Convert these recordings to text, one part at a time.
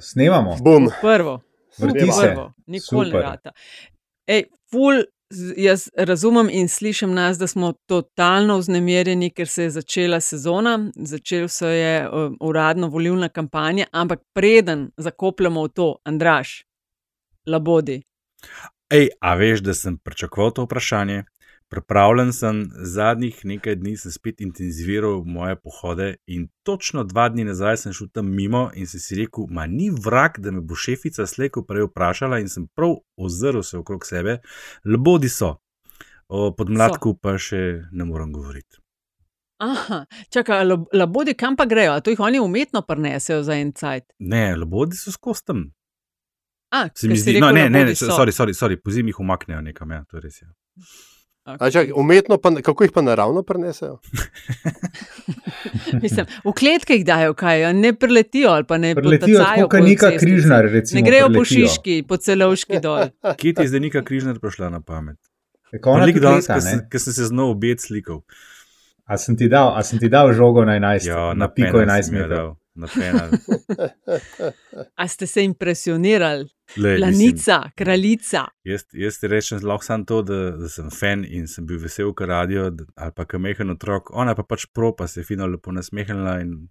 Snemamo. Bum. Prvo, Vrti se. prvo, nikoli ne Super. rata. Ej, ful, jaz razumem in slišim nas, da smo totalno vznemirjeni, ker se je začela sezona, začela se je uh, uradno volilna kampanja, ampak preden zakopljamo v to, Andraš, labodi. Ej, a veš, da sem pričakoval to vprašanje? Pripravljen sem, zadnjih nekaj dni sem spet intenziviral moje pohode in točno dva dni nazaj sem šel tam mimo in sem si rekel, ma ni vrak, da me bo šefica slejko prej vprašala in sem prav ozrl se okrog sebe, labodi so. O podmladku pa še ne morem govoriti. Aha, čakaj, labodi kam pa grejo? A to jih oni umetno prenesejo za en cajt. Ne, labodi so skozi tam. A, Se mi zdi, rekel, no, ne, ne, so. sorry, sorry, sorry, po zimi jih umaknejo nekam, ja, to je res. Ja. A čak, umetno pa, kako jih pa naravno prenesejo? Mislim, v kletke jih dajo, kaj, ne preletijo ali pa ne Preletijo potacajo kot po neka cesti. križnar, recimo. Ne grejo po preletijo. Šiški, po celovški dol. Kje ti je zdaj neka križna prišla na pamet? Tako danes, leta, ker sem, se z nov obed slikal. A sem ti dal, a sem ti dal žogo na 11, Ja, na piko penal 11 si mi je metrov. Na penal. A ste se impresionirali? Mislim, Planica, kraljica. Jaz, jaz ti rečem lahko samo to, da, da sem fan in sem bil vesel, ker radio ali pa ker mehen otrok, ona pa pač pro, pa se je fino lepo nasmehnila in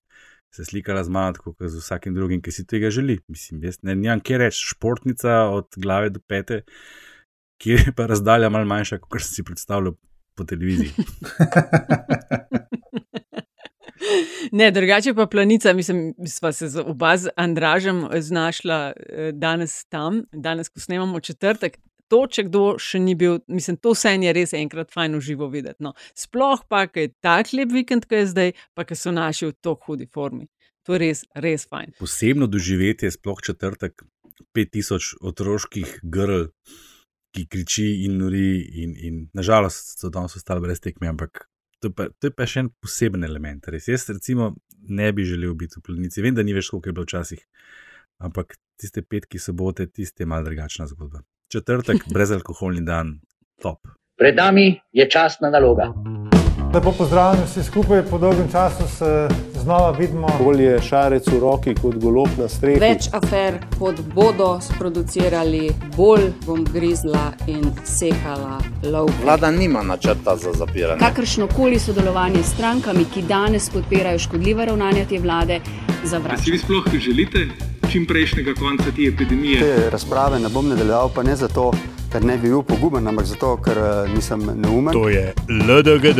se slikala z mano, tako kot z vsakim drugim, ki si tega želi. Mislim, jaz ne vem, kje reči, športnica od glave do pete, kjer je pa razdalja malo manjša, kot sem si predstavljal po televiziji. Ne, drugače pa planica, mislim, sva se z oba z Andražem znašla eh, danes tam, danes, ko snemamo četrtek. To, če kdo še ni bil, mislim, to vse je res enkrat fajn uživo videti. No. Sploh pa, ker je tak lep vikend, kot je zdaj, pa ker so naši v tako hudi formi. To je res, res fajn. Posebno doživetje, sploh četrtek, 5000 otroških grl, ki kriči in nori, in, in nažalost so danes ostali brez tekme, ampak to je, pa, to je pa še en poseben element. Res. Jaz, recimo, ne bi želel biti v plenici. Vem, da ni več tako, kot je bilo včasih, ampak tiste petki sobote, tiste je malo drugačna zgodba. Četrtek, brezalkoholni dan, top. Pred nami je časna naloga. Lepo pozdravljeni vsi skupaj, po dolgem času se znova vidimo. Bolje je šarec v roki kot golob na strehi. Več afer, kot bodo sproducirali, bolj bom grizla in sekala lov. Vlada nima načrta za zapiranje. Kakršno koli sodelovanje s strankami, ki danes podpirajo škodljiva ravnanja te vlade, Da si zavračam. vi sploh želite čim prejšnjega konca te epidemije? Te razprave ne bom nadaljeval, pa ne zato, ker ne bi bil poguben, ampak zato, ker eh, nisem neumen. To je LDGD,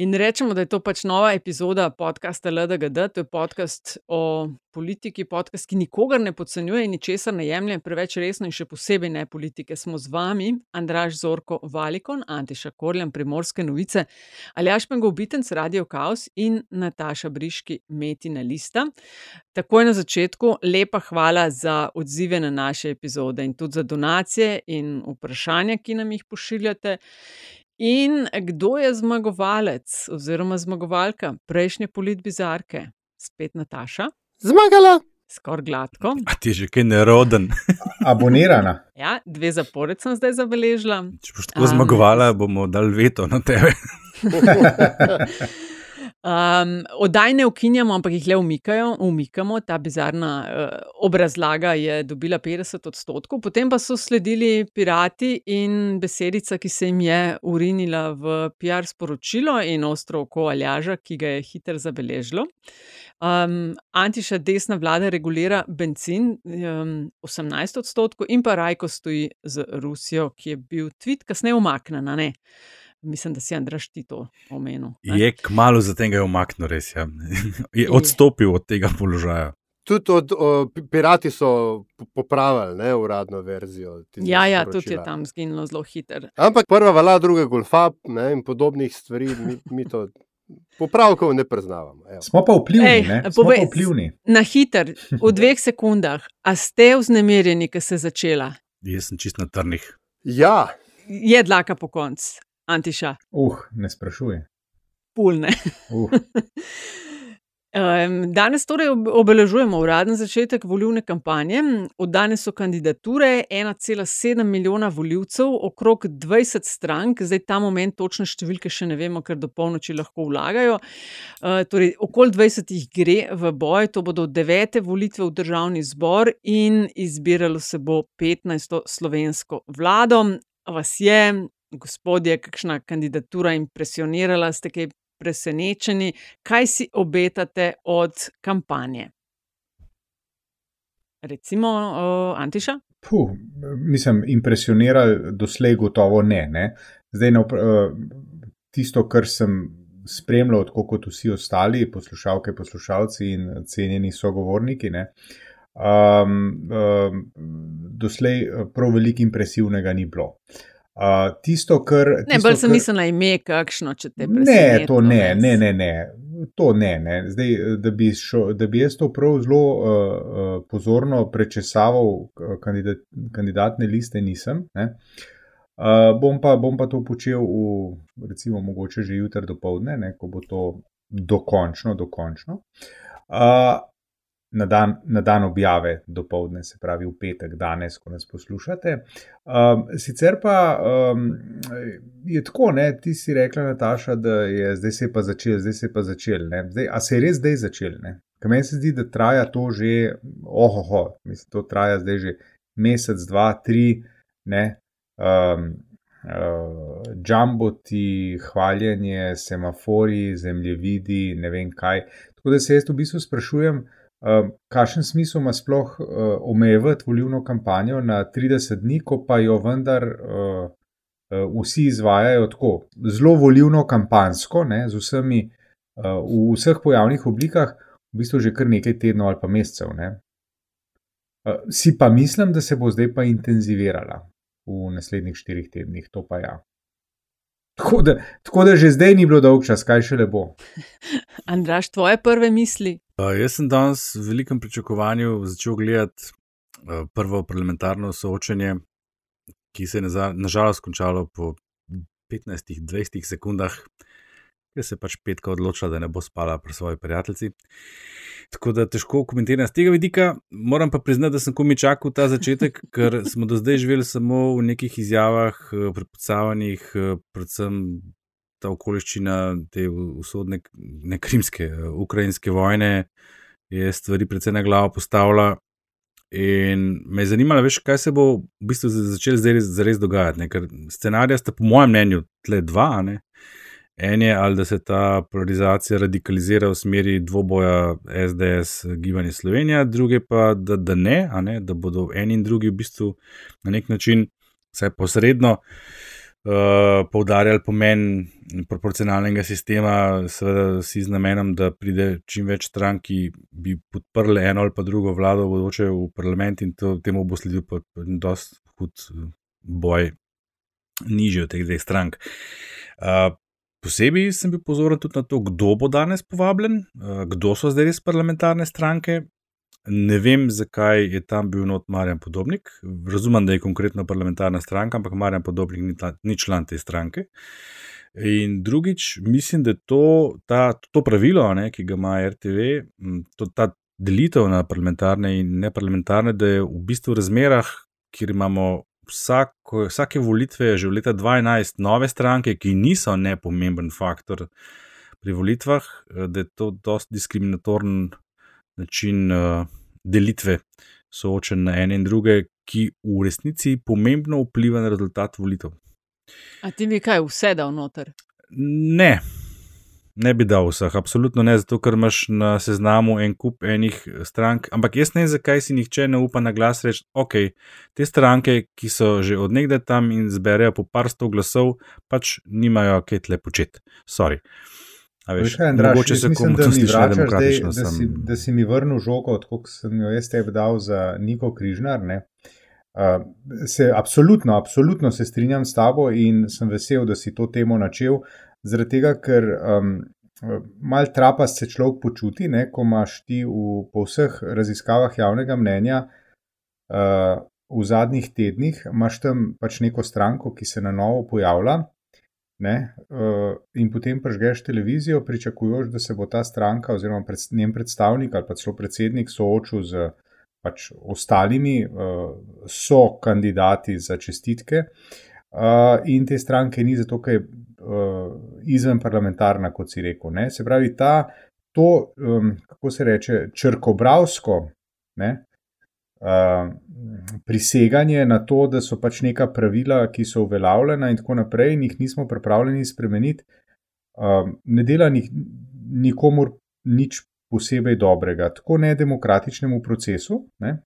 In rečemo, da je to pač nova epizoda podcasta LDGD, to je podcast o politiki, podcast, ki nikogar ne podcenjuje in ničesar ne jemlje preveč resno, in še posebej ne politike. Smo z vami, Andraš Zorko Valikon, Antiša Korjan, Primorske novice, Aljaš Pengovitenc, Radio Chaos in Nataša Briški, Metina Lista. Takoj na začetku, lepa hvala za odzive na naše epizode in tudi za donacije in vprašanja, ki nam jih pošiljate. In kdo je zmagovalec oziroma zmagovalka prejšnje politbizarke? Spet Nataša, Zmagala! skoraj gladko. A ti je že kaj neroden. Abonirana. Ja, dve zapored sem zdaj zabeležila. Če boš tako zmagovala, bomo dali veto na tebe. Um, Odaj ne ukinjamo, ampak jih le umikajo, umikamo. Ta bizarna uh, obrazlaga je dobila 50 odstotkov, potem pa so sledili pirati in besedica, ki se jim je urinila v PR sporočilo in ostro oko aljaža, ki ga je hitro zabeležilo. Um, Antiša desna vlada regulira benzin um, 18 odstotkov in pa Rajko stoji z Rusijo, ki je bil tweet kasneje umaknen. Mislim, da si Andraš ti to omenil. ne? Je kmalo zatem ga je umaknil, res ja. je. Je odstopil od tega položaja. Tudi od, o, pi- pirati so po- popravili ne, uradno verzijo. Ja, ja, tudi je tam zginilo zelo hitro. Ampak prva vala, druga golfa ne, in podobnih stvari, mi, mi to popravkov ne priznavamo. Evo. Smo pa vplivni, Ej, ne? Smo povej, pa vplivni. Na hiter, v dveh sekundah, a ste vznemirjeni, ker se je začela? Jaz sem čist na trnih. Ja, Je dlaka po koncu, Antiša, Uh, ne sprašuje. pulne. Uh. Um, danes torej obeležujemo uraden začetek volilne kampanje. Od danes so kandidature 1,7 milijona voljivcev, okrog 20 strank, zdaj ta moment točne številke še ne vemo, ker do polnoči lahko vlagajo. Uh, torej, okoli 20 jih gre v boj, to bodo devete volitve v državni zbor in izbiralo se bo 15. slovensko vlado. Vas je, gospodje, kakšna kandidatura impresionirala, ste kaj presenečeni, kaj si obetate od kampanje? Recimo, uh, Antiša? Puh, mislim, impresionirali doslej gotovo ne. ne? Zdaj, uh, tisto, kar sem spremljal, tako kot vsi ostali, poslušalke, poslušalci in cenjeni sogovorniki, ne, um, um, doslej prav veliko impresivnega ni bilo. Uh, Uh, tisto, kar. Ne, bolj sem kar... mislil na ime, kakšno če te preseneča. Ne, to ne, ne, ne, ne. To ne, ne. Zdaj, da, bi šo, da bi jaz to prav zelo uh, pozorno prečesaval kandidat, kandidatne liste, nisem. Uh, bom, pa, bom pa to počel v, recimo, mogoče že jutri do povdne, ne, ko bo to dokončno, dokončno. Uh, na dan, na dan objave do povdne, se pravi v petek, danes, ko nas poslušate. Um, sicer pa um, je tako, ne, ti si rekla, Nataša, da je zdaj se pa začel, zdaj se pa začel. Zdaj, a se je res zdaj začel? Ker meni se zdi, da traja to že, ohoho, mislim, to traja zdaj že mesec, dva, tri, ne. Um, Uh, džamboti, hvaljenje, semafori, zemljevidi, ne vem kaj. Tako da se jaz v bistvu sprašujem, uh, kakšen smisel ima sploh uh, omejevati volilno kampanjo na 30 dni, ko pa jo vendar uh, uh, vsi izvajajo tako zelo volilno kampansko, ne, z vsemi, uh, v vseh pojavnih oblikah, v bistvu že kar nekaj tednov ali pa mesecev. Uh, si pa mislim, da se bo zdaj pa intenzivirala v naslednjih štirih tednih, to pa ja. Tako da, tako da že zdaj ni bilo dolg čas, kaj še le bo. Andraš, tvoje prve misli? Uh, jaz sem danes v velikem pričakovanju začel gledati uh, prvo parlamentarno soočenje, ki se je nažalost končalo po 15-20 sekundah, ker se je pač petka odločila, da ne bo spala pri svoji prijateljici. Tako da težko komentiram z tega vidika. Moram pa priznati, da sem komi čakal ta začetek, ker smo do zdaj živeli samo v nekih izjavah, eh, prepucavanjih, eh, predvsem ta okoliščina te usodne, ne krimske, eh, ukrajinske vojne je stvari precej na glavo postavila. In me je zanimalo, veš, kaj se bo v bistvu začelo zdaj res dogajati. Ne? Ker scenarija sta, po mojem mnenju, tle dva. Ne? En je, ali da se ta polarizacija radikalizira v smeri dvoboja SDS, gibanje Slovenija, druge pa, da, da ne, ne, da bodo eni in drugi v bistvu na nek način, vsaj posredno, uh, poudarjali pomen proporcionalnega sistema, seveda si z namenom, da pride čim več strank, ki bi podprli eno ali pa drugo vlado, bodoče v parlament in to, temu bo sledil pa dost hud boj. Nižje od teh dveh strank. Uh, Posebej sem bil pozoren tudi na to, kdo bo danes povabljen, eh, kdo so zdaj res parlamentarne stranke. Ne vem, zakaj je tam bil not Marjan Podobnik. Razumem, da je konkretno parlamentarna stranka, ampak Marjan Podobnik ni, ta, ni član te stranke. In drugič, mislim, da to, ta, to pravilo, ne, ki ga ima RTV, to, ta delitev na parlamentarne in neparlamentarne, da je v bistvu v razmerah, kjer imamo vsak, vsake volitve, že v leta 2011, nove stranke, ki niso nepomemben faktor pri volitvah, eh, da je to dosti diskriminatoren način uh, delitve, soočen na ene in druge, ki v resnici pomembno vpliva na rezultat volitev. A ti bi kaj vse dal noter? Ne, Ne bi dal vseh, absolutno ne, zato ker imaš na seznamu en kup enih strank. Ampak jaz ne vem, zakaj si nihče ne upa na glas reči, ok, te stranke, ki so že odnegde tam in zberejo po par sto glasov, pač nimajo kaj tle početi. Sorry. Veš, kaj, Andraš, mogoče se komu to sliši demokratično. Da, da, si, da si mi vrnil žogo, kot sem jo jaz tebi dal za Niko Križnar. Ne? Uh, se absolutno, absolutno se strinjam s tabo in sem vesel, da si to temo načel. Zaradi tega, ker um, mal trapa se človek počuti, ne, ko imaš ti v, po vseh raziskavah javnega mnenja uh, v zadnjih tednih, imaš tam pač neko stranko, ki se na novo pojavlja ne, uh, in potem prežgeš televizijo, pričakujoč, da se bo ta stranka oziroma pred, njen predstavnik ali pa celo predsednik soočil z pač ostalimi, uh, so kandidati za čestitke. Uh, in te stranke ni zato, ker je uh, izven parlamentarna, kot si rekel. Ne. Se pravi, ta, to, um, kako se reče, črkobravsko, ne, uh, priseganje na to, da so pač neka pravila, ki so uveljavljena in tako naprej, in jih nismo pripravljeni spremeniti, uh, ne dela nik, nikomor nič posebej dobrega, tako ne demokratičnemu procesu, ne,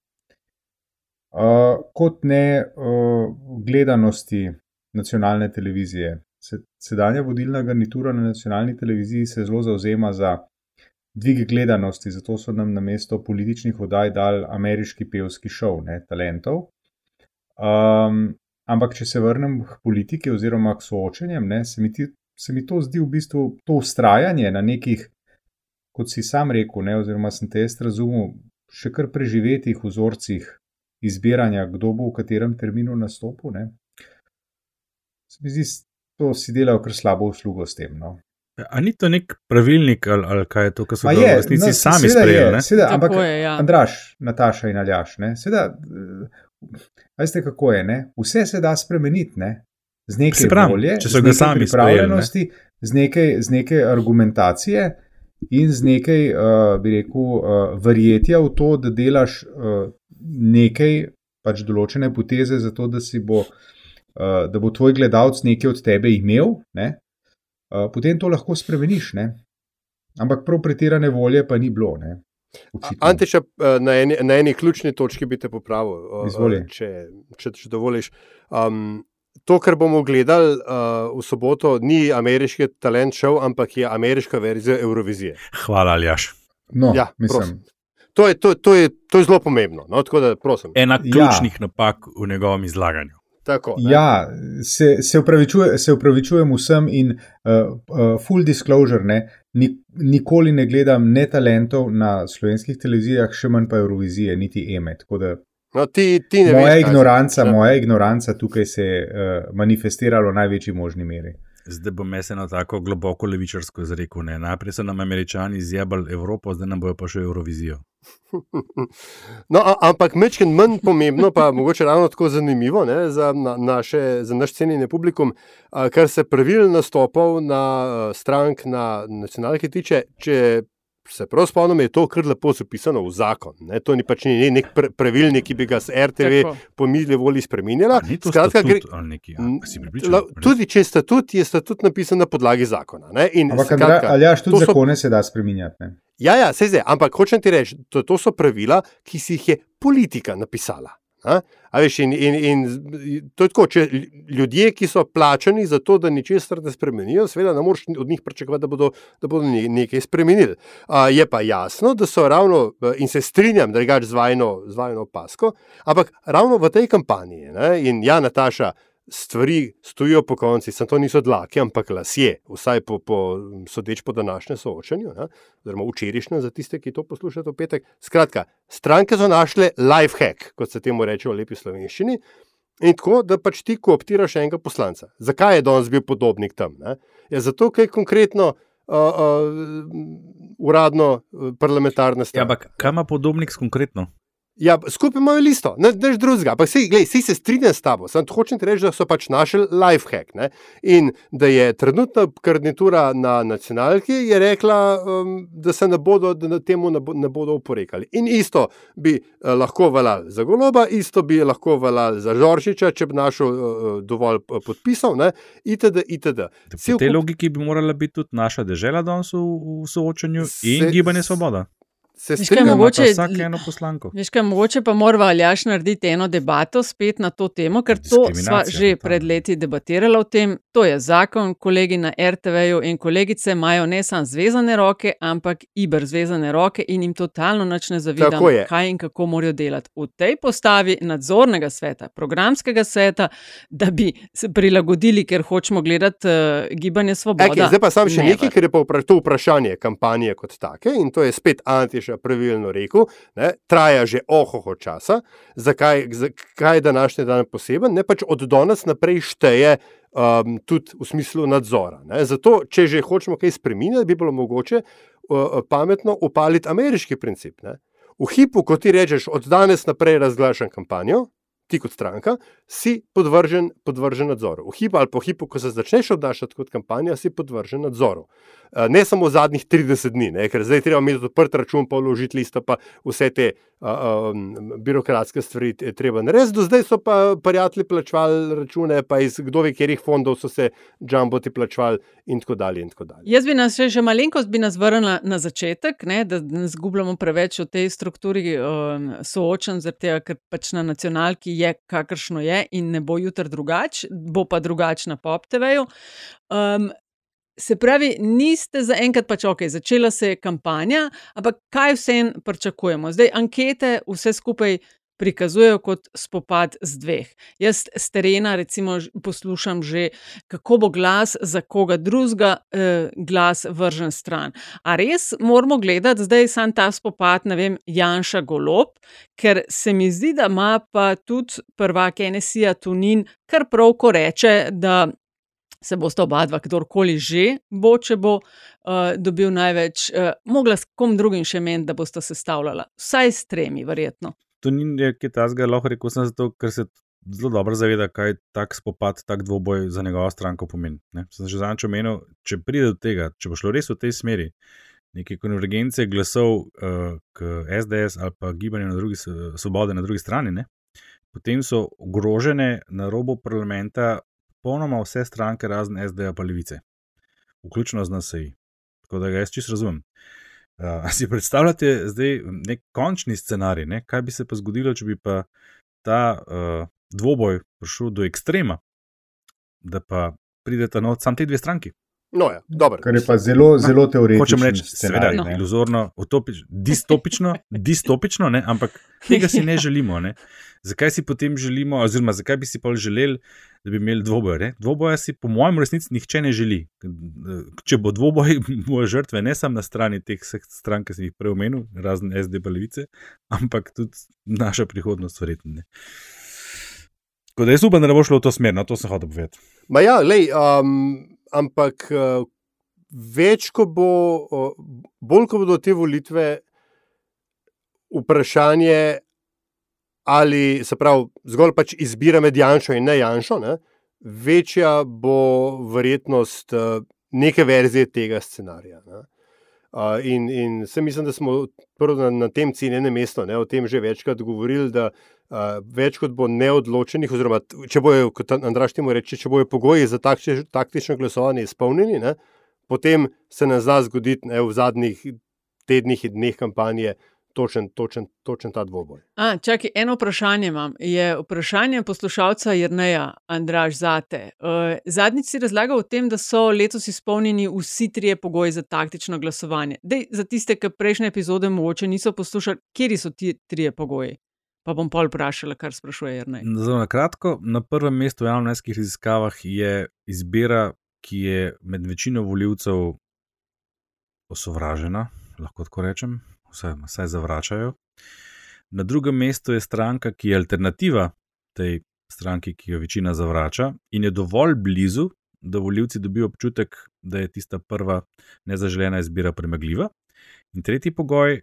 kot ne uh, gledanosti nacionalne televizije. Sedanja vodilna garnitura na nacionalni televiziji se zelo zauzema za dvig gledanosti, zato so nam na mesto političnih oddaj dali ameriški pevski šov, ne talentov. Um, ampak, če se vrnem k politiki oziroma k soočenjem, ne, se, mi ti, se mi to zdi v bistvu to ustrajanje na nekih, kot si sam rekel, ne, oziroma sem te jaz razumel, še kar preživetih vzorcih izbiranja, kdo bo v katerem terminu nastopil. Ne. Se mi zdi, to si delajo kar slabo uslugo s tem. No. A ni to nek pravilnik ali, ali kaj je to, kar so v resnici no, sami sprejeli? Seveda, ampak je, ja. Andraš, Nataša in Aljaš, seveda, veste kako je, ne? vse se da spremeniti, ne? z nekaj volje, če so ga sami pripravljenosti, z nekaj, z nekaj argumentacije in z nekaj, uh, bi rekel, uh, verjetja v to, da delaš uh, nekaj, pač določene poteze, zato da si bo. Uh, da bo tvoj gledalec nekaj od tebe imel, ne? Eh, potem to lahko spremeniš. Ne? Ampak prav pretirane volje pa ni bilo. Antiša, eh, na, eni, na eni ključni točki bi te popravil, uh, če, če, če dovoliš. Um, to, kar bomo gledali uh, v soboto, ni ameriški talent šov, ampak je ameriška verzija Eurovizije. Hvala, Aljaš. No, ja, mislim. To je, to, to, je, to je zelo pomembno. No, da, Ena ključnih ja. napak v njegovem izlaganju. Tako, ja, se, se, upravičuje, se upravičujem vsem in uh, uh, full disclosure, ne, nikoli ne gledam ne talentov na slovenskih televizijah, še manj pa Eurovizije, niti EME. No, ti, ti moja, veš, ignoranca, moja ignoranca tukaj se je uh, manifestirala v največji možni meri. Zdaj bom jaz eno tako globoko levičarsko izrekel. Ne. Najprej so nam američani zjebali Evropo, zdaj nam bojo pa še Eurovizijo. No, ampak mečken manj pomembno, pa mogoče ravno tako zanimivo ne, za, na, naše, za naš cenjeni publikum, kar se pravil nastopov na strank na nacionalki tiče, če se prav spomnim, je to kar lepo zapisano v zakon. Ne? To ni pač ni nek pravilnik, ki bi ga z RTV po mili volji spremenila. Skratka, gre, neki, ja, tudi če je statut, je statut napisan na podlagi zakona. Ampak, ali jaš tudi zakone so, se da spremenjati? Ja, ja, se zdaj, ampak hočem ti reči, to, to so pravila, ki si jih je politika napisala. Veš, in, in, in to je tako, če ljudje, ki so plačani za to, da ničesar ne spremenijo, seveda ne moreš od njih pričakovati, da bodo, da bodo nekaj spremenili. A, je pa jasno, da so ravno, in se strinjam, da je drugač zvajno pasko, ampak ravno v tej kampanji, ne, in ja, Nataša, stvari stojijo po konci, samo to niso dlake, ampak lasje, vsaj po, po sodeč po današnjem soočanju, oziroma včerajšnjem za tiste, ki to poslušajo v petek. Skratka, stranke so našle life hack, kot se temu reče v lepi slovenščini. In tako, da pač ti kooptiraš enega poslanca. Zakaj je danes bil podobnik tam? Ja, zato, ker je konkretno uh, uh, uradno parlamentarna stvar. Ja, ampak kaj ima podobnik konkretno? Ja, skupaj imajo listo, ne veš drugega. Ampak vsi se strinjam s tabo. Sam hočem reči, da so pač našli life hack. Ne? In da je trenutna kandidatura na nacionalki je rekla, um, da se ne bodo, da temu ne, bo, ne bodo oporekali. In isto bi uh, lahko veljal za Goloba, isto bi lahko veljal za Žoržiča, če bi našel uh, dovolj podpisov, ne? itd. itd. Po tej logiki bi morala biti tudi naša država danes v, v soočanju in gibanje Svoboda. Se strinjamo, mogoče, vsak eno poslanko. Veš, kaj, mogoče pa mora Aljaš narediti eno debato spet na to temo, ker to smo že pred leti debatirali o tem. To je zakon, kolegi na RTV-ju in kolegice imajo ne samo zvezane roke, ampak iber zvezane roke in jim totalno nič ne zavidajo, kaj in kako morajo delati. V tej postavi nadzornega sveta, programskega sveta, da bi se prilagodili, ker hočemo gledati uh, gibanje svobode. Zdaj pa sam še nekaj, ker je pa to vprašanje kampanje kot take in to je spet anti Aleš pravilno rekel, ne, traja že ohoho časa. Zakaj, zakaj je današnji dan poseben? Ne pač od danes naprej šteje um, tudi v smislu nadzora. Ne. Zato, če že hočemo kaj spremeniti, bi bilo mogoče uh, pametno upaliti ameriški princip. Ne. V hipu, ko ti rečeš, od danes naprej razglašam kampanjo, ti kot stranka, si podvržen, podvržen nadzoru. V hipu ali po hipu, ko se začneš obnašati kot kampanja, si podvržen nadzoru. Eh, ne samo zadnjih 30 dni, ne, ker zdaj treba imeti odprt račun, pa vložiti listo, pa vse te uh, um, birokratske stvari treba narediti. Do zdaj so pa prijatelji plačevali račune, pa iz kdo ve, kjerih fondov so se džamboti plačevali in tako dalje. In tako dalje. Jaz bi nas še, še malenkost bi nas vrnila na začetek, ne, da ne zgubljamo preveč v tej strukturi um, soočen, zato ker pač na nacionalki je kakršno je in ne bo jutri drugače, bo pa drugače na pop TV-ju. Um, Se pravi, niste zaenkrat pač ok, začela se je kampanja, ampak kaj vse pričakujemo? Zdaj, ankete vse skupaj prikazujejo kot spopad z dveh. Jaz z terena, recimo, poslušam že, kako bo glas za koga drugega, eh, glas vržen stran. A res moramo gledati zdaj sam ta spopad, ne vem, Janša Golop, ker se mi zdi, da ima pa tudi prvak NSA Tunin kar prav, ko reče, da se bosta oba dva, kdorkoli že bo, če bo uh, dobil največ, uh, mogla s kom drugim še meniti, da bosta sestavljala. Vsaj s tremi, verjetno. To ni nekaj tasga, lahko rekel sem zato, ker se zelo dobro zaveda, kaj tak spopad, tak dvoboj za njegovo stranko pomeni. Ne? Sem že zanj omenil, če pride do tega, če bo šlo res v tej smeri. Neke konvergence glasov uh, k SDS ali pa gibanje na drugi, svobode na drugi strani, ne? potem so ogrožene na robu parlamenta popolnoma vse stranke, razen SD-ja pa levice, vključno z NSA. Tako da ga jaz čisto razumem. Uh, si predstavljate zdaj nek končni scenarij, ne? kaj bi se pa zgodilo, če bi pa ta uh, dvoboj prišel do ekstrema, da pa prideta noč samo te dve stranki. No, ja, dobro. Kar je pa zelo, zelo teoretično. Hočem reči, seveda, no. iluzorno, utopič, distopično, distopično, ne? ampak tega si ne želimo. Ne? Zakaj si potem želimo, oziroma zakaj bi si pa želeli, da bi imeli dvoboj? Dvoboja si, po mojem, resnici nihče ne želi. Če bo dvoboj, bo žrtve ne samo na strani teh strank, ki sem jih prej omenil, razen SD balice, ampak tudi naša prihodnost, verjetno. Tako da jaz upam, da ne bo šlo v to smer, na no, to sem hotel povedati. Ma ja, lej. Um ampak uh, več, ko bo, uh, bolj ko bodo te volitve, vprašanje, ali se pravi, zgolj pač izbira med Janšo in ne Janšo, ne, večja bo verjetnost uh, neke verzije tega scenarija. Ne. Uh, in, in se mislim, da smo na, na tem cenjenem mestu o tem že večkrat govorili, da uh, več kot bo neodločenih, oziroma če bojo, kot Andraš temu reče, če bojo pogoji za takšne, taktično glasovanje izpolnjeni, ne, potem se ne zna zgoditi ne, v zadnjih tednih in dneh kampanje. Točen, točen, točen ta dvoboj. A, čakaj, eno vprašanje imam. Je vprašanje poslušalca Jrneja, Andraš, zate. Uh, zadnjič si razlagal o tem, da so letos izpolnjeni vsi trije pogoji za taktično glasovanje. Dej, za tiste, ki prejšnje epizode mogoče niso poslušali, kje so ti trije pogoji? Pa bom pol vprašal, kar sprašuje Jrnej. Zelo na kratko, na prvem mestu v javnomneskih raziskavah je izbira, ki je med večino voljivcev osovražena, lahko tako rečem, vsaj, vsaj zavračajo. Na drugem mestu je stranka, ki je alternativa tej stranki, ki jo večina zavrača in je dovolj blizu, da voljivci dobijo občutek, da je tista prva nezaželena izbira premagljiva. In tretji pogoj,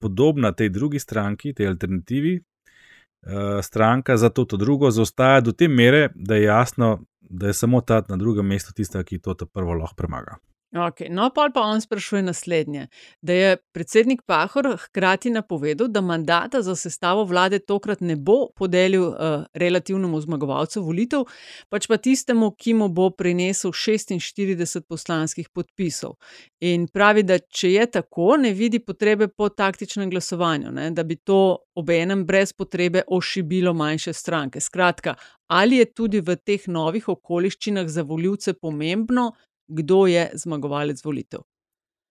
podobna tej drugi stranki, tej alternativi, uh, stranka za to, to drugo, zaostaja do te mere, da je jasno, da je samo ta na drugem mestu tista, ki to prvo lahko premaga. Okay. No, pa pa on sprašuje naslednje: da je predsednik Pahor hkrati napovedal, da mandata za sestavo vlade tokrat ne bo podelil uh, relativnemu zmagovalcu volitev, pač pa tistemu, ki mu bo prinesel 46 poslanskih podpisov. In pravi, da če je tako, ne vidi potrebe po taktičnem glasovanju, ne? da bi to obenem brez potrebe ošibilo manjše stranke. Skratka, ali je tudi v teh novih okoliščinah za voljivce pomembno, kdo je zmagovalec volitev.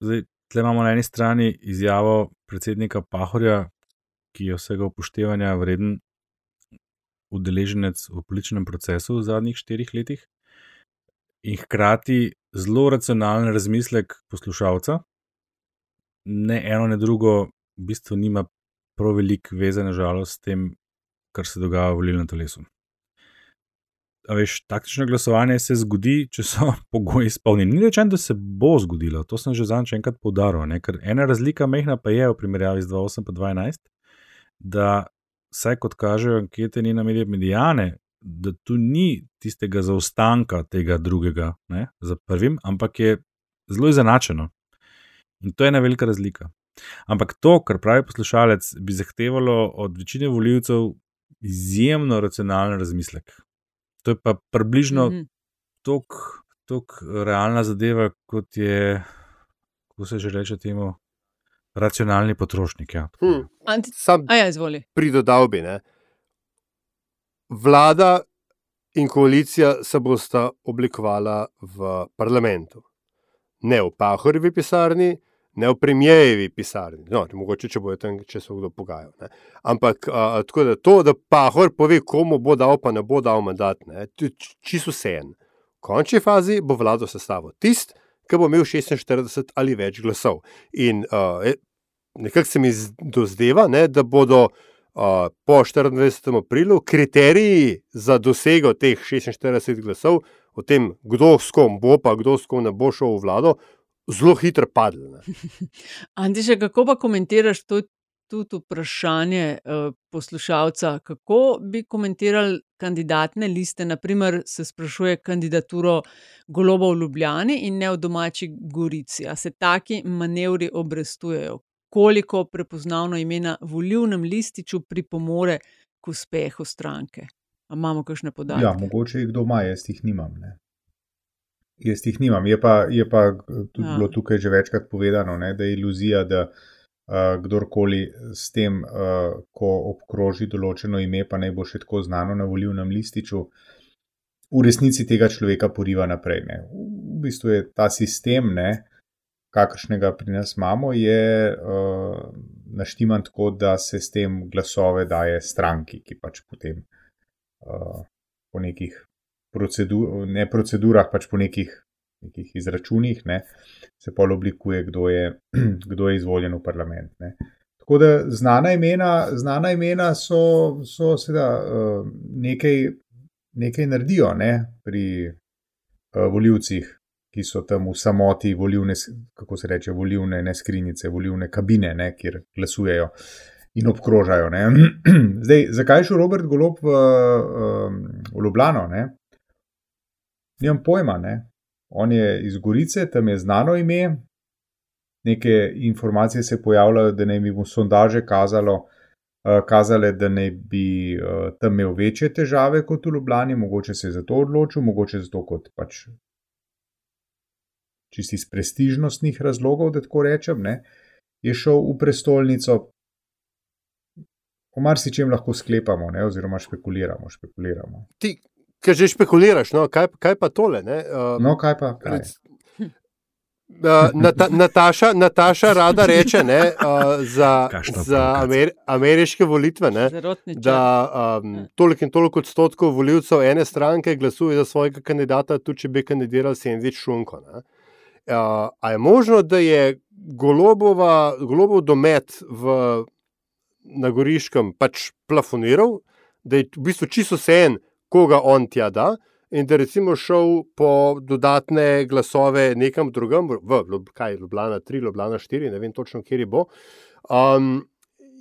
Zdaj, tle imamo na eni strani izjavo predsednika Pahorja, ki je vsega upoštevanja vreden udeleženec v političnem procesu v zadnjih štirih letih, in hkrati zelo racionalen razmislek poslušalca, ne eno, ne drugo, v bistvu nima prav veliko veze, nažalost, s tem, kar se dogaja v volilnem telesu. Veš, taktično glasovanje se zgodi, če so pogoji izpolnjeni. Ni rečeno, da se bo zgodilo, to sem že zadnjič enkrat poudaril. Ker ena razlika mehna pa je v primerjavi z 2008 in 2012, da vsaj kot kažejo ankete, ni na medije medijane, da tu ni tistega zaostanka tega drugega ne, za prvim, ampak je zelo izenačeno. In to je ena velika razlika. Ampak to, kar pravi poslušalec, bi zahtevalo od večine voljivcev izjemno racionalen razmislek. To je pa približno mm -hmm. tako realna zadeva, kot je, kako se že reče temu, racionalni potrošnik. Ja. Hmm. Anti... Sam A ja, izvoli. pridodal bi, ne. Vlada in koalicija se bosta oblikovala v parlamentu. Ne v Pahorjevi pisarni, ne v premijejevi pisarni. No, mogoče, če bojo tam, če se kdo pogajal. Ne. Ampak a, tako da to, da Pahor pove, komu bo dal, pa ne bo dal mandat, ne, čisto vse en. V končni fazi bo vlado sestavil tisti, ki bo imel 46 ali več glasov. In uh, nekako se mi dozdeva, ne, da bodo uh, po 24. aprilu kriteriji za dosego teh 46 glasov, o tem, kdo s kom bo, pa kdo s kom ne bo šel v vlado, zelo hitro padli. Ne. Antiša, kako pa komentiraš to tudi vprašanje uh, poslušalca? Kako bi komentirali kandidatne liste? Naprimer, se sprašuje kandidaturo Goloba v Ljubljani in ne v domači Gorici. A se taki manevri obrestujejo? Koliko prepoznavno ime na volivnem lističu pripomore k uspehu stranke? A imamo kakšne podatke? Ja, mogoče jih doma, jaz jih nimam. Ne. Jaz jih nimam. Je pa, je pa tudi Ja. ja. bilo tukaj že večkrat povedano, ne, da je iluzija, da uh, kdorkoli s tem, uh, ko obkroži določeno ime, pa naj bo še tako znano na volivnem lističu, v resnici tega človeka poriva naprej. Ne. V bistvu je ta sistem, ne, kakršnega pri nas imamo, je uh, naštiman tako, da se s tem glasove daje stranki, ki pač potem uh, po nekih procedur, ne procedurah, pač po nekih, nekih izračunih, ne, se pa oblikuje, kdo je, kdo je izvoljen v parlament. Ne. Tako da znana imena, znana imena so, so seveda uh, nekaj, nekaj naredijo ne, pri uh, voljivcih, ki so tam v samoti volivne, kako se reče, volivne ne skrinjice, volivne kabine, ne, kjer glasujejo in obkrožajo. Ne. Zdaj, zakaj je šel Robert Golob v, um, v Ljubljano? Ne? Nimam pojma. Ne? On je iz Gorice, tam je znano ime. Neke informacije se pojavljajo, da naj bi mu sondaže kazalo, uh, kazale, da naj bi uh, tam imel večje težave kot v Ljubljani, mogoče se je zato odločil, mogoče zato kot pač čisti iz prestižnostnih razlogov, da tako rečem, ne, je šel v prestolnico. O marsičem lahko sklepamo, ne, oziroma špekuliramo. špekuliramo. Ti, ki že špekuliraš, no, kaj, kaj pa tole? Ne? Uh, No, kaj pa? Kaj? Uh, Nata, Nataša, Nataša rada reče ne, uh, za, za amer, ameriške volitve, ne, da um, toliko in toliko odstotkov voljivcev ene stranke glasuje za svojega kandidata, tudi če bi kandidiral Sendvič Šunko. Ne. Uh, a je možno, da je Golobova, Golobov domet v, na Goriškem pač plafoniral, da je v bistvu čisto vse en, koga on tja da, in da recimo šel po dodatne glasove nekam drugam, v kaj, Ljubljana 3, Ljubljana 4, ne vem točno, kje bo. Um,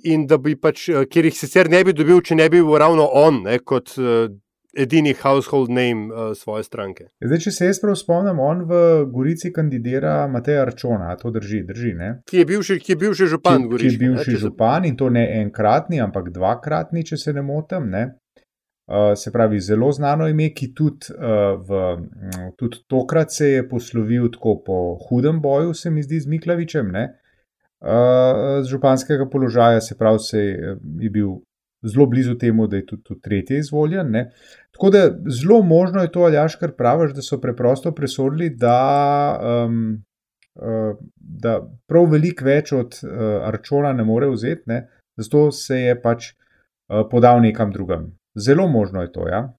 in da bi pač, eh, ker jih sicer ne bi dobil, če ne bi bil ravno on, ne, kot uh, edini household name uh, svoje stranke. Zdaj, če se jaz prav spomnim, on v Gorici kandidira Mateja Arčona, to drži, drži. Ne? Ki je bil ki je bil še župan ki, ki je bil ne, se- župan in to ne enkratni, ampak dvakratni, če se ne motim. Ne? Uh, se pravi, zelo znano ime, ki tudi, uh, v, mm, tudi tokrat se je poslovil tako po hudem boju, se mi zdi, z Miklavičem, ne? uh, z županskega položaja, se pravi, se je, je bil zelo blizu temu, da je tudi, tudi tretji izvoljen. Ne? Tako da zelo možno je to, Aljaš, kar praviš, da so preprosto presodili, da, um, uh, da prav veliko več od uh, Arčona ne more vzeti, ne? zato se je pač uh, podal nekam drugam. Zelo možno je to, ja.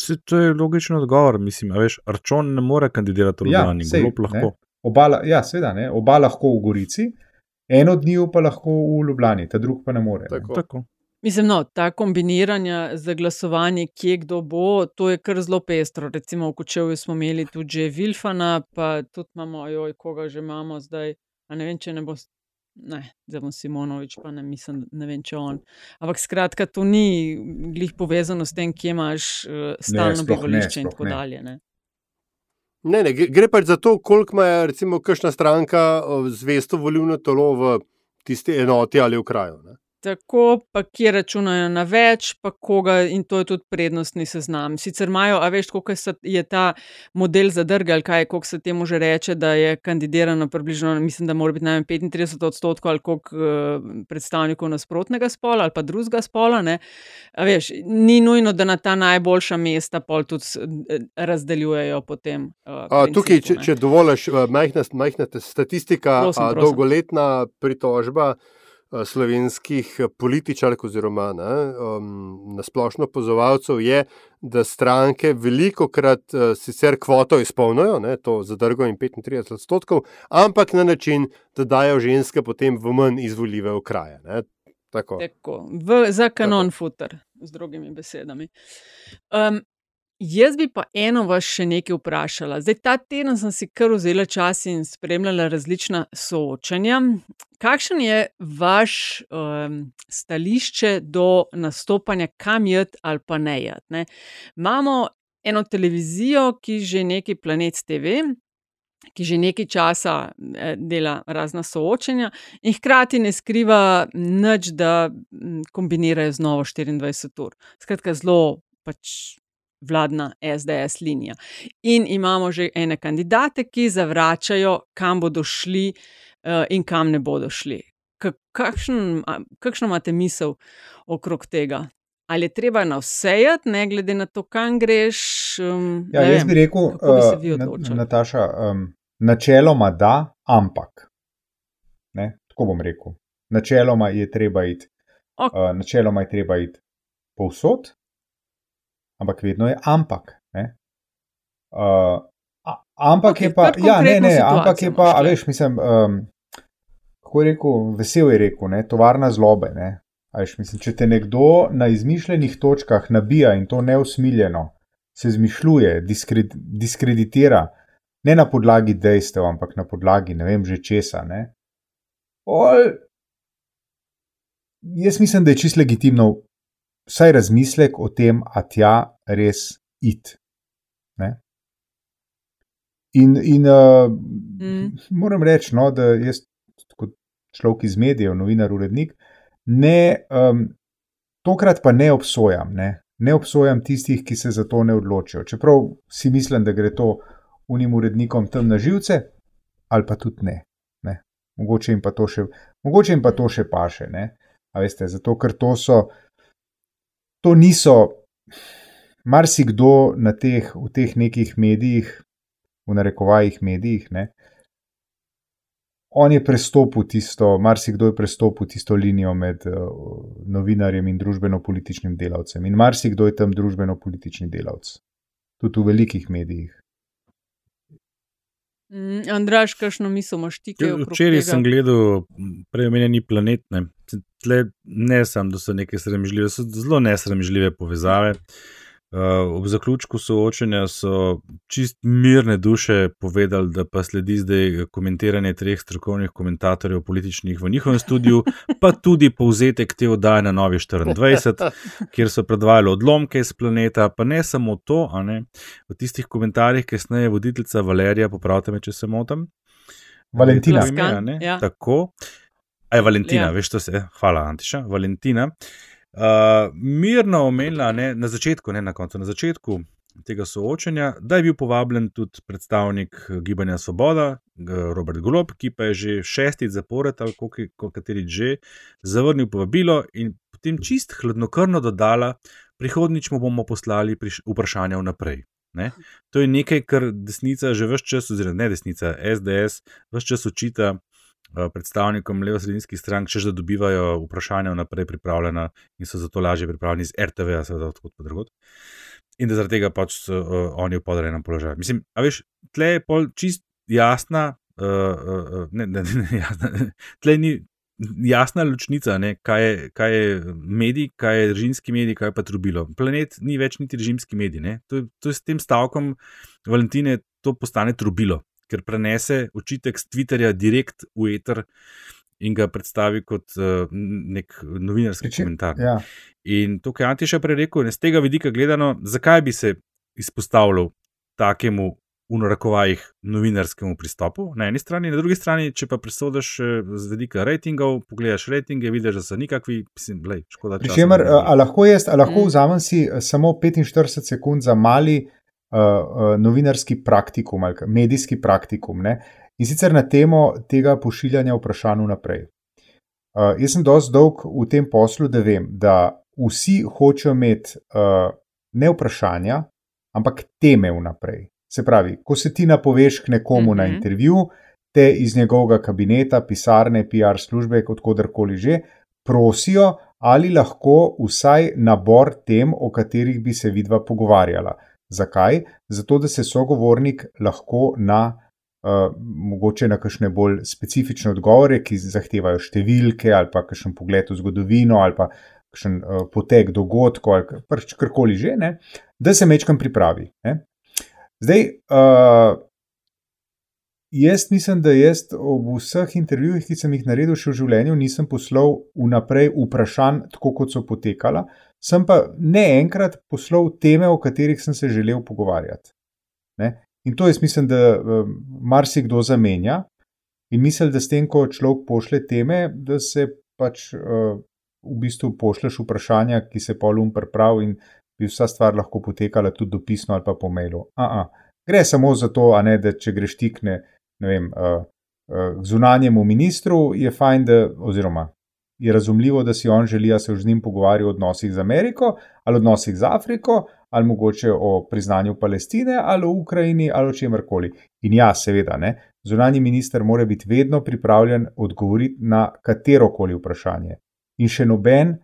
Se, to je logičen odgovor. Mislim, a veš, Arčon ne more kandidirati v Ja, Ljubljani, sej, Golob lahko. ne. oba, ja, seveda, ne, oba lahko v Gorici, en od njiju pa lahko v Ljubljani, ta drug pa ne more. ne. Tako. Mislim, no, ta kombiniranja za glasovanje, kje kdo bo, to je kar zelo pestro. Recimo v Kočevju smo imeli tudi že Vilfana, pa tudi imamo, joj, koga že imamo zdaj. A ne vem, če ne bo. Ne, bom Simonovič, pa ne mislim, ne vem, če on. Ampak skratka, to ni glih povezano s tem, kje imaš uh, stalno bivališče in tako ne. dalje. Ne. Ne, ne, gre- pač za to, koliko ima recimo kakšna stranka o, zvesto volilno telo v tisti enoti ali v kraju. Ne? Tako, pa kje računajo na več, pa koga, in to je tudi prednostni seznam. Sicer imajo, a veš, koliko je ta model zadrgal, kaj koliko se temu že reče, da je kandidirano približno, mislim, da mora biti najmanj 35 odstotkov ali koliko uh, predstavnikov nasprotnega spola ali pa drugega spola. Ne. A veš, ni nujno, da na ta najboljša mesta pol tudi eh, razdeljujejo potem. Uh, A, tukaj, če, če dovoliš, majhna, majhna statistika, Prosim, prosim. dolgoletna pritožba slovenskih a, političark oziroma ne, um, nasplošno opozovalcev je, da stranke veliko krat sicer kvoto izpolnijo, ne, to zadrgo in 35 odstotkov, ampak na način, da dajo ženske potem v manj izvoljive okraje. Ne. Tako. Tako, v, za kanon futer, z drugimi besedami. Um, jaz bi pa eno vas še nekaj vprašala. Zdaj, ta teden sem si kar vzela čas in spremljala različna soočanja. Kakšen je vaš um, stališče do nastopanja, kam jed ali pa ne jed? Ne? Imamo eno televizijo, ki že nekaj Planet TV, ki že nekaj časa eh, dela razna soočenja in hkrati ne skriva nič, da mm, kombinirajo z novo 24 ur. Skratka, zelo pač vladna SDS linija. In imamo že ene kandidate, ki zavračajo, kam bodo šli uh, in kam ne bodo šli. Ka- Kakšen, kakšno imate misel okrog tega? Ali je treba na vse jeti, ne glede na to, kam greš? Um, Ja, jaz vem, bi rekel, bi uh? Nataša, um, načeloma da, ampak. Ne, tako bom rekel. Načeloma je treba iti, Ok. uh, načeloma je treba iti povsod, ampak vedno je ampak. Ne? Uh, a, ampak okay, je pa, ja, ne, ne, ampak je pa, a veš, mislim, um, kako je rekel, vesel je rekel, ne, tovarna zlobe. Ne? Veš, mislim, če te nekdo na izmišljenih točkah nabija in to neusmiljeno, se zmišljuje, diskred, diskreditira, ne na podlagi dejstev, ampak na podlagi ne vem že česa. Ne? Ol, jaz mislim, da je čisto legitimno vsaj razmislek o tem, a tja res id. Ne? In, in uh, Mm. moram reči, no, da jaz, kot človek iz medijev, novinar, urednik, ne, um, tokrat pa ne obsojam. Ne? ne obsojam tistih, ki se za to ne odločijo. Čeprav si mislim, da gre to unim urednikom tam na živce, ali pa tudi ne. ne? Mogoče, jim pa to še, mogoče jim pa to še paše. Ne? A veste, zato ker to so, to niso, marsikdo na teh, v teh nekih medijih, v narekovajih medijih, ne, on je prestopil tisto, marsikdo je prestopil tisto linijo med uh, novinarjem in družbeno-političnim delavcem. In marsikdo je tam družbeno-politični delavc, tudi v velikih medijih. Mm, Andraš, kakšno misel imaš ti? Včeraj tega? sem gledal prej omenjeni planet. Ne, Tle ne samo, da so neke sramežljive, so zelo nesramežljive povezave. Uh, ob zaključku soočenja so čist mirne duše povedali, da pa sledi zdaj komentiranje treh strokovnih komentatorjev političnih v njihovem studiu, pa tudi povzetek te oddaje na Novi 24, kjer so predvajali odlomke iz planeta, pa ne samo to, a ne, v tistih komentarjih, kasneje voditeljica Valerija, popravite me, če se motim. Valentina. Je ime? Ja. Tako. A je Valentina, Ja. veš, to se, hvala, Antiša, Valentina. Uh, mirno omenila ne, na začetku, ne na koncu, na začetku tega soočenja, da je bil povabljen tudi predstavnik eh, Gibanja Svoboda, g- Robert Golob, ki pa je že šestič zapored ali koliko kateri že zavrnil povabilo in potem čist hladnokrvno dodala, prihodnič mu bomo poslali vprašanja vnaprej. Ne? To je nekaj, kar desnica že vse čas, oziroma ne desnica, SDS, vse čas učita eh, predstavnikom levo-sredinskih strank, češ da dobivajo vprašanja vnaprej pripravljena in so zato lažje pripravljeni iz RTV, seveda odkud pa drugot. In da zaradi tega pač so uh, oni v podrejenem položaju. Mislim, a veš, tle je pol čist jasna uh, uh, ne, ne, ne, jasna, tle ni jasna ločnica, ne, kaj, je, kaj je medij, kaj je režimski medij, kaj je pa trubilo. Planet ni več niti režimski medij. To, to je s tem stavkom Valentine, to postane trubilo, ker prenese očitek z Twitterja direkt v eter in ga predstavi kot uh, nek novinarski Reči, komentar. Ja. In to, kar je Antiša prej rekel, z tega vidika gledano, zakaj bi se izpostavljal takemu v narekovajih novinarskemu pristopu na eni strani, na drugi strani, če pa presodiš z vidika rejtingov, pogledaš rejtinge, vidiš, da so nikakvi, mislim, lej, škoda. Pričemer, a lahko jaz, a lahko mm. vzamem si samo 45 sekund za mali uh, novinarski praktikum ali medijski praktikum ne? in sicer na temo tega pošiljanja vprašanj naprej. Uh, jaz sem dosti dolg v tem poslu, da vem, da vsi hočejo imeti uh, ne vprašanja, ampak teme vnaprej. Se pravi, ko se ti napoveš k nekomu mm -hmm. na mhm. intervju, te iz njegovega kabineta, pisarne, PR službe, kot kadarkoli že, prosijo, ali lahko vsaj nabor tem, o katerih bi se vidva pogovarjala. Zakaj? Zato, da se sogovornik lahko na. Uh, mogoče na kakšne bolj specifične odgovore, ki zahtevajo številke, ali pa kakšen pogled v zgodovino, ali pa kakšen uh, potek dogodkov, ali pač karkoli že, ne, da se mečkam pripravi. Ne. Zdaj, uh, jaz mislim, da jaz ob vseh intervjujih, ki sem jih naredil še v življenju, nisem poslal vnaprej vprašanj, tako kot so potekala, sem pa ne enkrat poslal teme, o katerih sem se želel pogovarjati. Ne? In to jaz mislim, da uh, marsikdo zamenja in mislim, da s tem, ko človek pošle teme, da se pač uh, v bistvu pošleš vprašanja, ki se polum pripravi in bi vsa stvar lahko potekala tudi dopisno ali pa po mailu. A-a. Gre samo za to, ne, da če greš tikne k zunanjemu ministru, je fajn, da, oziroma je razumljivo, da si on želi, da se z njim pogovarja o odnosih z Ameriko ali odnosih z Afriko, ali mogoče o priznanju Palestine ali o Ukrajini ali o čemkoli. In ja, seveda, ne, zunanji minister mora biti vedno pripravljen odgovoriti na katero koli vprašanje. In še noben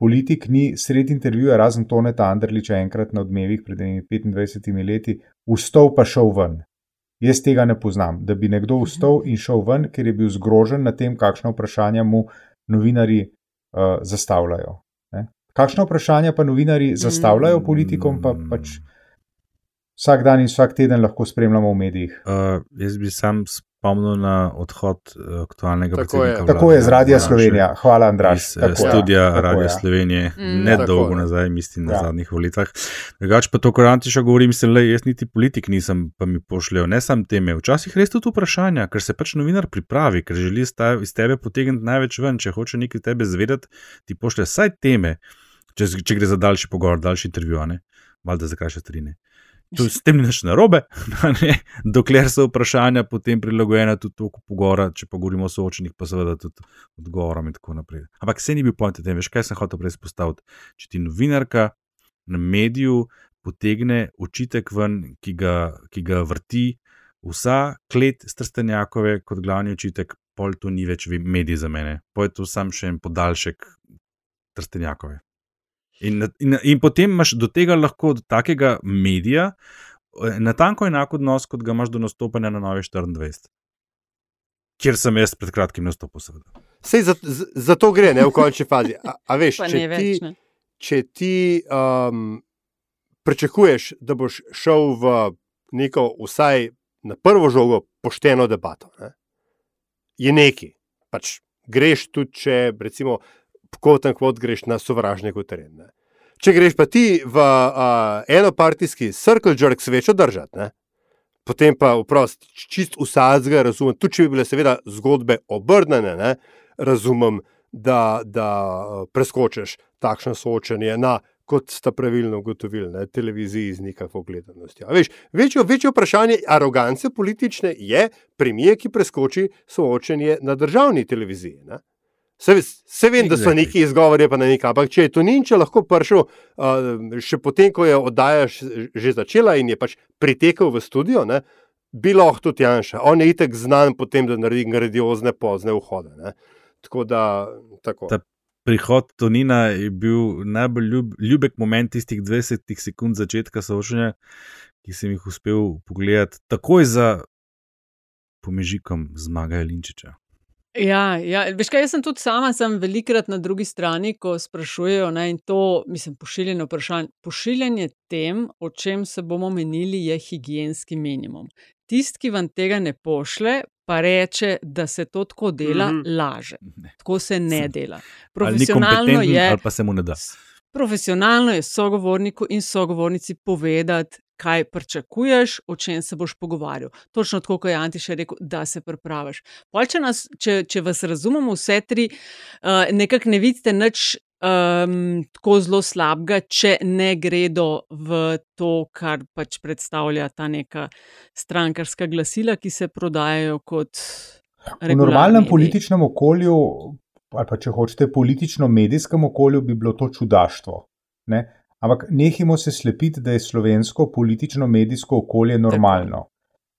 politik ni sred intervjuja, razen Toneta Andrliča, enkrat na odmevih pred 25 leti, vstop pa šel ven. Jaz tega ne poznam, da bi nekdo vstop in šel ven, ker je bil zgrožen nad tem, kakšno vprašanje mu novinari uh, zastavljajo. Ne? Kakšno vprašanje pa novinari zastavljajo politikom, pa pač vsak dan in vsak teden lahko spremljamo v medijih. Uh, jaz bi sam spomnil na odhod eh, aktualnega predsednika. Tako je z Radia Slovenija. Hvala, Andraš. Iz studija Radia Slovenije, mm, ne dolgo nazaj, mislim, na ja. zadnjih volitvah. Drugač pa to, kar Antiša govori, mislim, da jaz niti politik nisem, pa mi pošljajo ne sam teme. Včasih res tudi vprašanja, ker se pač novinar pripravi, ker želi iz tebe potegniti največ ven, če hoče nekaj tebe zvedeti, ti pošlje vsaj teme, če, če gre za daljši pogovor, daljši intervju, ne, valjda za krajše strine. Tu s tem ni nič narobe, dokler so vprašanja potem prilagojena tudi toku pogovora, če pa govorimo o soočenih, pa seveda tudi odgovorom in tako naprej. Ampak se ni bil point tem, veš, kaj sem hotel prej izpostaviti. Če ti novinarka na mediju potegne očitek ven, ki ga, ki ga vrti vsa klet strstenjakove kot glavni očitek, pol to ni več medij za mene, pol je to sam še en podaljšek strstenjakove. In, in, in potem imaš do tega lahko, do takega medija, eh, na tanko enako odnos, kot ga imaš do nastopanja na Novi 24, kjer sem jaz pred kratkim nastopil. Sej za, za to gre, ne v končni fazi. A, a veš, če ti, več, če ti um, pričakuješ, da boš šel v neko, vsaj na prvo žogo, pošteno debato, ne? je neki. Pač greš tudi, če recimo kot en kvot greš na sovražnega terena. Če greš pa ti v uh, enopartijski circle jerk svečo držati, ne? potem pa vprost čist vsadzga, razumem, tudi če bi bile seveda zgodbe obrnjene, ne? razumem, da, da preskočiš takšno soočenje na, kot sta pravilno ugotovili, na televiziji z nikakvo gledanostjo. Veš, večjo, večjo vprašanje arogance politične je premije, ki preskoči soočenje na državni televiziji. Ne? Se, se vem, da so neki izgovori, pa ne nekaj. Ampak če je to nič, lahko prišel, uh, še potem, ko je oddaja že začela in je pač pritekel v studio, ne, bi lahko tudi Janša. On je itek znan po tem, da naredi grandiozne pozne vhode. Ne. Tako da. Tako. Ta prihod Tonina je bil najbolj ljub, ljubek moment tistih 20 sekund začetka soočanja, ki sem jih uspel pogledati takoj za pomežikom zmagajo Linčiča. Ja, ja. Veš kaj, jaz sem tudi sama, sem velikrat na drugi strani, ko sprašujejo, ne, in to, mislim, pošiljanje vprašanj. Pošiljanje tem, o čem se bomo menili, je higijenski minimum. Tisti, ki vam tega ne pošle, pa reče, da se to tako dela, mm -hmm. laže. Tako se ne dela. Profesionalno je. Ali pa se mu ne da. Profesionalno je sogovorniku in sogovornici povedati, kaj pričakuješ, o čem se boš pogovarjal. Točno tako, kot je Antiš rekel, da se pripraviš. Če, nas, če, če vas razumemo, vse tri, uh, nekako ne vidite nič. Um, tako zelo slabega, če ne gredo v to, kar pač predstavlja ta neka strankarska glasila, ki se prodajajo kot. V normalnem medij. političnem okolju, ali pa če hočete, politično-medijskem okolju, bi bilo to čudaštvo. Ne? Ampak nehimo se slepiti, da je slovensko politično-medijsko okolje normalno.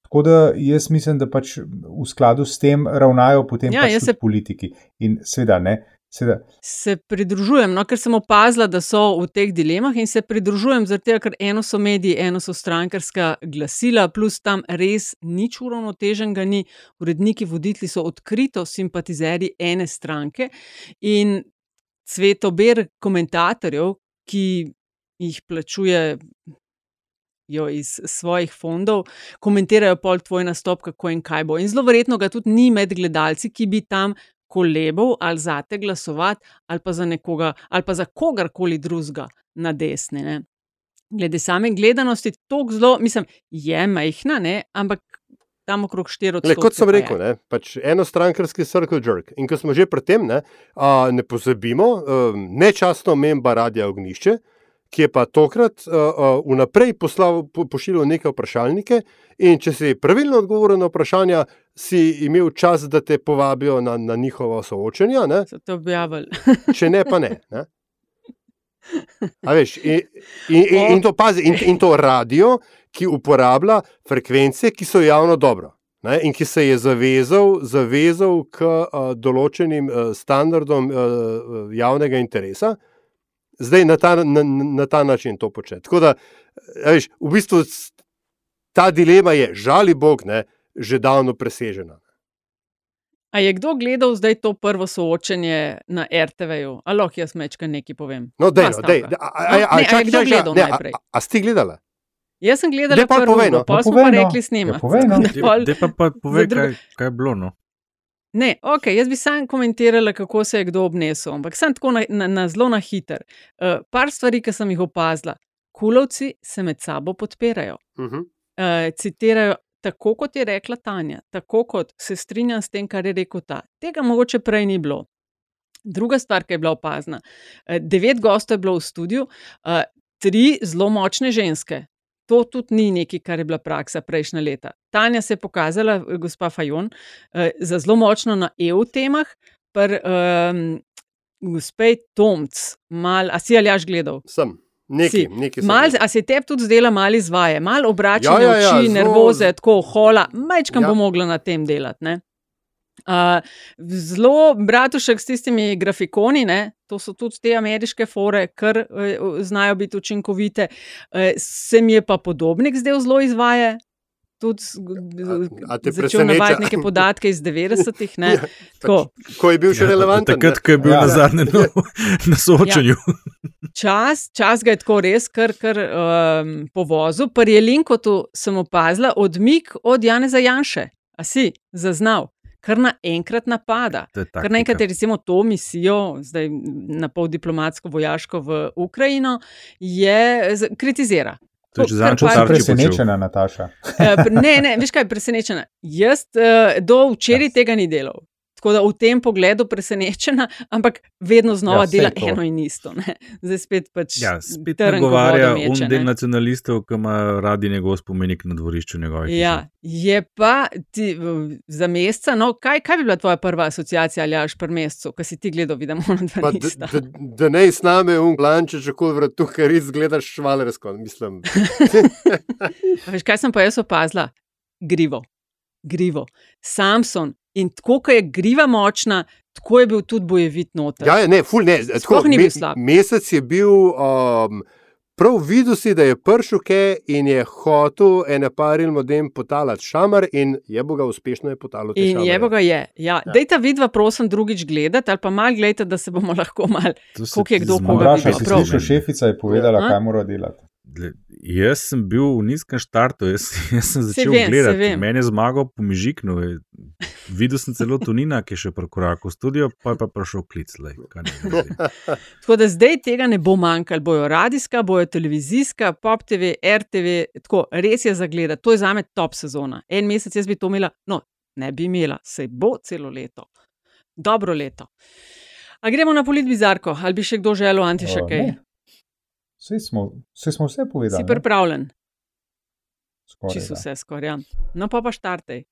Tako. Da jaz mislim, da pač v skladu s tem ravnajo potem ja, pač se... politiki. In seveda ne. Seveda. Se pridružujem, no, ker sem opazila, da so v teh dilemah in se pridružujem, zato ker eno so mediji, eno so strankarska glasila, plus tam res nič uravnoteženega ni. Uredniki, voditelji so odkrito simpatizeri ene stranke in cvetober komentatorjev, ki jih plačuje. Iz svojih fondov komentirajo pol tvoj nastop, kako in kaj bo. In zelo verjetno ga tudi ni med gledalci, ki bi tam kolebal ali za te glasovati, ali pa za nekoga, ali pa za kogarkoli drugega na desni. Ne. Glede same gledanosti, to zelo, mislim, je majhna, ne, ampak tam okrog 4 odstotkov. Kot sem rekel, ne, pač enostrankarski circle jerk. In ko smo že pri tem, ne, a, ne pozabimo, a, nečasno memba radia ognišče ki je pa tokrat uh, uh, vnaprej poslal, po, pošiljal nekaj vprašalnike, in če si pravilno odgovoril na vprašanja, si imel čas, da te povabijo na, na njihovo soočenje. če ne, pa ne. ne? Veš, in, in, in, in, to pazi, in, in to radio, ki uporablja frekvence, ki so javno dobro. Ne, in ki se je zavezal, zavezal k uh, določenim uh, standardom uh, javnega interesa, uh, zdaj na ta, na, na ta način to počne. Tako da, veš, v bistvu ta dilema je, žali Bog, ne, že davno presežena. A je kdo gledal zdaj to prvo soočenje na RTV-ju? Lahko jaz mečkaj nekaj povem? No, dej, no, dej, a, a, a, a, čak, kdo gledal ne, najprej? A, a, a si gledala? Jaz sem gledala prvo, povej, no. pa smo pa rekli s njima. Povej, no. Dej pa, pa povej, kaj, kaj je bilo. No. Ne, ok, jaz bi sam komentirala, kako se je kdo obnesel, ampak sem tako na, na, na zelo na hiter. Uh, par stvari, ki sem jih opazila. Kulovci se med sabo podpirajo. Uh -huh. uh, citirajo tako, kot je rekla Tanja, tako kot se strinjam s tem, kar je rekel ta. Tega mogoče prej ni bilo. Druga stvar, ki je bila opazna. Uh, devet gostov je bilo v studiu, uh, tri zelo močne ženske, to tudi ni nekaj, kar je bila praksa prejšnja leta. Tanja se je pokazala, eh, gospa Fajon, eh, za zelo močno na EU temah, pa um, gospe Tomc, mal, a si ali jaš gledal? Sem. Nekaj, nekaj mal, a se tebi tudi zdela malo izvaje, malo obračanje ja, ja, ja, oči, zelo... nervoze, tako hola, majčkam ja. bo mogla na tem delati. Uh, zelo bratušek s tistimi grafikoni, ne? To so tudi te ameriške fore, kar uh, znajo biti učinkovite. Uh, se mi je pa podobnik zdaj zelo izvaja. Tudi začel navajati neke podatke iz 90-ih. Ja, ko, ko je bil še ja, relevanten. Takrat, ko je bil ja. na zadnjem ja. na soočanju. Ja. Čas, čas ga je tako res, kar, kar um, povozu. Pri Jelinkotu sem opazila odmik od Janeza Janše. A si zaznal? Kar naenkrat napada. Kar naenkrat, recimo, to misijo, zdaj na pol diplomatsko, vojaško v Ukrajino, je kritizira. To je zelo presenečena, Nataša. Eh, ne, ne, veš kaj je presenečena. Jaz uh, do včeraj ja. tega ni delal. Tako da v tem pogledu presenečena, ampak vedno znova ja, dela to. eno in isto. Ne? Zdaj spet pač. Ja, spet nagovarja un del nacionalistov, ki ima radi njegov spomenik na dvorišču njegovega. Ja, je pa ti, za meseca. No, kaj, kaj bi bila tvoja prva asociacija ali až pri mesecu, ki si ti gledal, vidimo na dva meseca? Da, da, da ne z nami un glanče, če kol vrtu, ker res gledaš švalersko, mislim. Veš, kaj sem pa jaz opazila? Grivo. Grivo. Samson, In tako, kot je griva močna, tako je bil tudi bojevit noter. Ja, ja ne, ful, ne, tako, ni bil slab. Mesec je bil um, prav videl si, da je pršuke in je hotel ene paril modem potalati šamar in je bo ga uspešno je potalo. In je bo ga je. Ja. Ja. Dejte vidva, prosim, drugič gledati ali pa mal gledajte, da se bomo lahko mal, koliko je kdo koga videl. Slišal, šefica je povedala, kaj mora delati. Jaz sem bil v nizkem štartu, jaz, jaz sem začel vem, gledati. Meni je zmagal po Mižiknu. Videl sem celo Tunina, ki je še prekorakal v studio, pa je pa prišel klic. Lej, tako da zdaj tega ne bo manjkalo. Bojo radijska, bojo televizijska, pop TV, RTV, tako res je za gledati. To je za me top sezona. En mesec jaz bi to imela, no, ne bi imela, se bo celo leto. Dobro leto. A gremo na polit bizarko, ali bi še kdo želel? Uh, Vse smo, vse smo vse povedali. Si pripravljen? Čisto vse skoraj. Ja. No, pa pa štartej.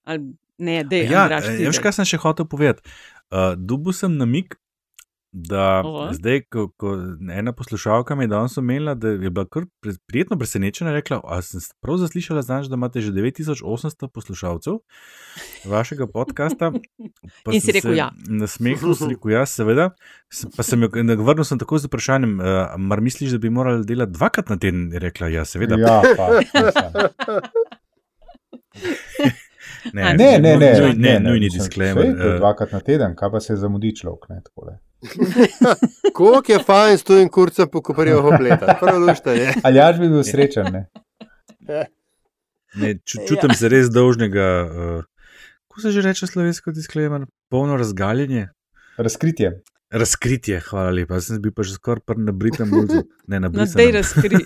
Ne, dej, ja, veš, kaj sem še hotel povedati. Uh, Dubu sem namik, da Oho. zdaj, ko, ko ena poslušalka mi je danes omenila, da je bila kar prijetno presenečena, rekla, a sem prav zaslišala, znaš, da imate že 9800 poslušalcev vašega podcasta. In si rekel, ja. Na smehu si rekel, ja, seveda. Pa sem jo vrnil sem tako z vprašanjem, uh, mar misliš, da bi morali delati dvakrat na teden? Je rekla, ja, seveda. Ja, pa, Ne, ne, ne, ne, ne, ne, nujni disclaimer. Dvakrat na teden, kaj pa se zamudi človek, ne, takole. Kako je fajn s tujim kurcem pokoparijo obleta, prav lušta je. Ali jaš bi bil srečen, ne? ne čutim ja. se res dolžnega, uh, ko se že reče slovensko disclaimer, polno razgaljenje. Razkritje. Razkritje, hvala lepa. Jaz sem bil pa že skoraj na Britem, ne na Britem. Zdaj razkri.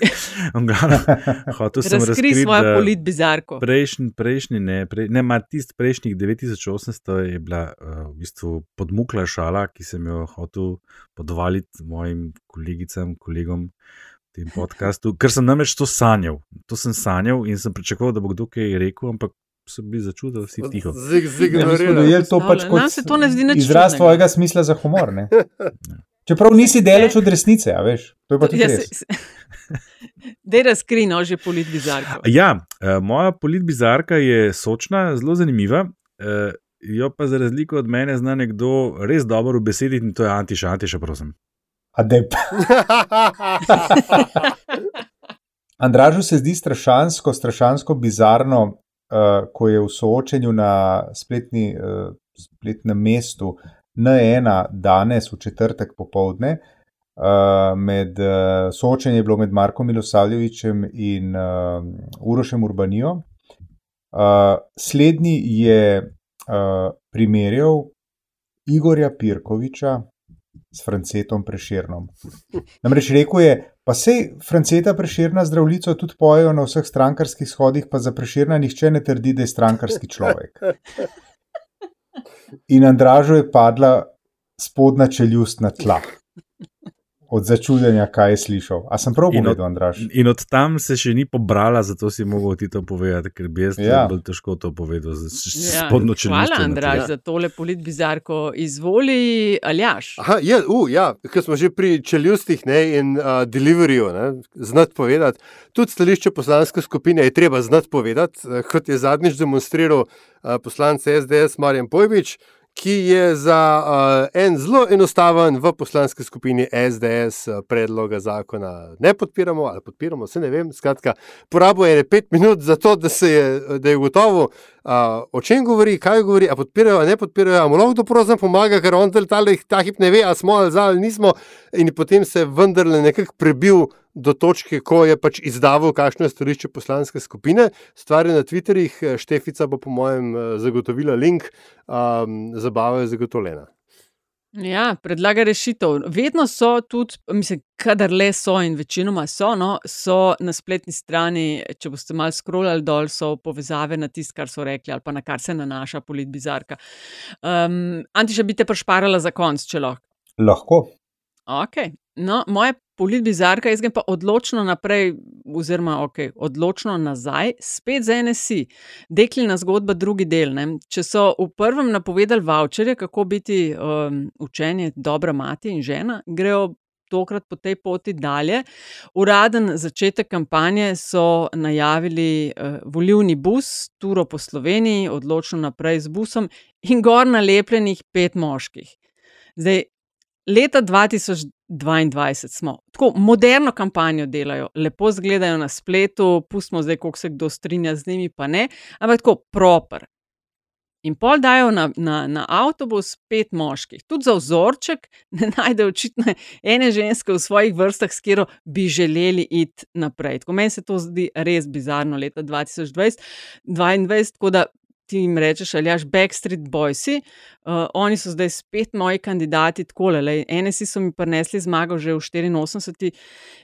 Hotel sem razkri svojo polit bizarko. Prejšnji, prejšnji, ne, prej, ne, ma tist prejšnjih 9800 je bila uh, v bistvu podmukla šala, ki sem jo hotel podvaliti mojim kolegicam, kolegom v tem podkastu, ker sem namreč to sanjal. To sem sanjal in sem pričakoval, da bo kdo kaj rekel, ampak so bili začudeni, vsi tiho. Zigorili. Ja, je to pač kot izraz svojega smisla za humor. Čeprav nisi deleč od resnice, a veš, to je pa tudi ja, res. Da je razkrino že polit bizarka. Ja, eh, moja polit bizarka je sočna, zelo zanimiva. Eh, jo pa za razliko od mene zna nekdo res dobro besediti in to je antiša, antiša, prosim. Adep. Andražu se zdi strašansko, strašansko bizarno, uh, ko je v soočenju na spletni, uh, spletnem mestu N1 danes v četrtek popovdne. Uh, med, uh, soočenje je bilo med Markom Milosavljevičem in uh, Urošem Urbanijo. Uh, slednji je uh, primerjal Igorja Pirkoviča s Francetom Preširnom. Namreč rekel je, pa sej Franceta Preširna zdravljico tudi pojejo na vseh strankarskih shodih, pa za Preširna nihče ne trdi, da je strankarski človek. In Andražo je padla spodnja čeljust na tla od začudenja, kaj je slišal. A sem prav povedal, Andraš? In od tam se še ni pobrala, zato si mogel ti to povedati, ker bi jaz ja. bolj težko to povedal. Ja, hvala, Andraš, za tole polit bizarko. Izvoli, Aljaš. Aha, ja, uh, ja, ker smo že pri čeljustih ne, in uh, deliveryju, znati povedati. Tudi stališče poslanske skupine je treba znati povedati, kot je zadnjič demonstriral uh, poslanec SDS Marjan Pojbič ki je za uh, en zelo enostaven v poslanski skupini SDS uh, predloga zakona ne podpiramo ali podpiramo, se ne vem. Skratka, porabo je pet minut za to, da, je, da je gotovo, uh, o čem govori, kaj govori, a podpirajo, a ne podpirajo, a mu lahko to prosim pomaga, ker on ta hip ne ve, ali smo ali za ali nismo, in potem se vendarle nekako prebil do točke, ko je pač izdavil, kakšno je stališče poslanske skupine. Stvar je na Twitterih, eh, Štefica bo, po mojem, eh, zagotovila link, um, zabava je zagotovljena. Ja, predlaga rešitev. Vedno so tudi, mislim, kadar le so in večinoma so, no, so na spletni strani, če boste malo scrollali dol, so povezave na tisto, kar so rekli ali pa na kar se nanaša polit bizarka. Um, Antiša bi te prešparala za konc, če lahko. Lahko. Ok. No, moje polit bizarka, jaz grem pa odločno naprej, oziroma ok, odločno nazaj, spet za NSI. Deklina zgodba, drugi del. Ne? Če so v prvem napovedali voucherje, kako biti um, učenje, dobra mati in žena, grejo. Tokrat po tej poti dalje. Uraden začetek kampanje so najavili uh, volivni bus, turo po Sloveniji, odločno naprej z busom in gor nalepljenih pet moških. Zdaj, leta 2022 smo, tako moderno kampanjo delajo, lepo zgledajo na spletu, pustimo zdaj, koliko se kdo strinja z njimi, pa ne, ampak tako proper. In pol dajo na, na, na avtobus pet moških. Tudi za vzorček ne najdejo očitno ene ženske v svojih vrstah, s katero bi želeli iti naprej. Tako meni se to zdi res bizarno leta 2020, 2022, tako da ti jim rečeš, ali jaš Backstreet Boysi. Uh, oni so zdaj spet moji kandidati, tako le. NSI so mi prinesli zmago že v 84.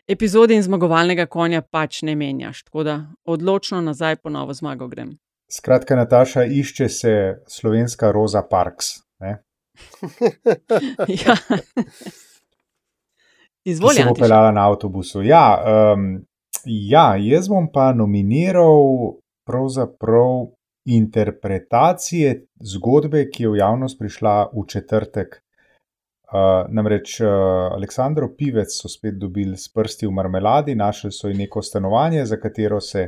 epizodi in zmagovalnega konja pač ne menjaš. Tako da odločno nazaj po novo zmago grem. Skratka, Nataša išče se slovenska Rosa Parks. ja. Izvolite. Se bo peljala na avtobusu. Ja, um, ja, jaz bom pa nominiral pravzaprav interpretacije zgodbe, ki je v javnost prišla v četrtek. Uh, namreč uh, Aleksandro Pivec so spet dobili s prsti v marmeladi, našli so jim neko stanovanje, za katero se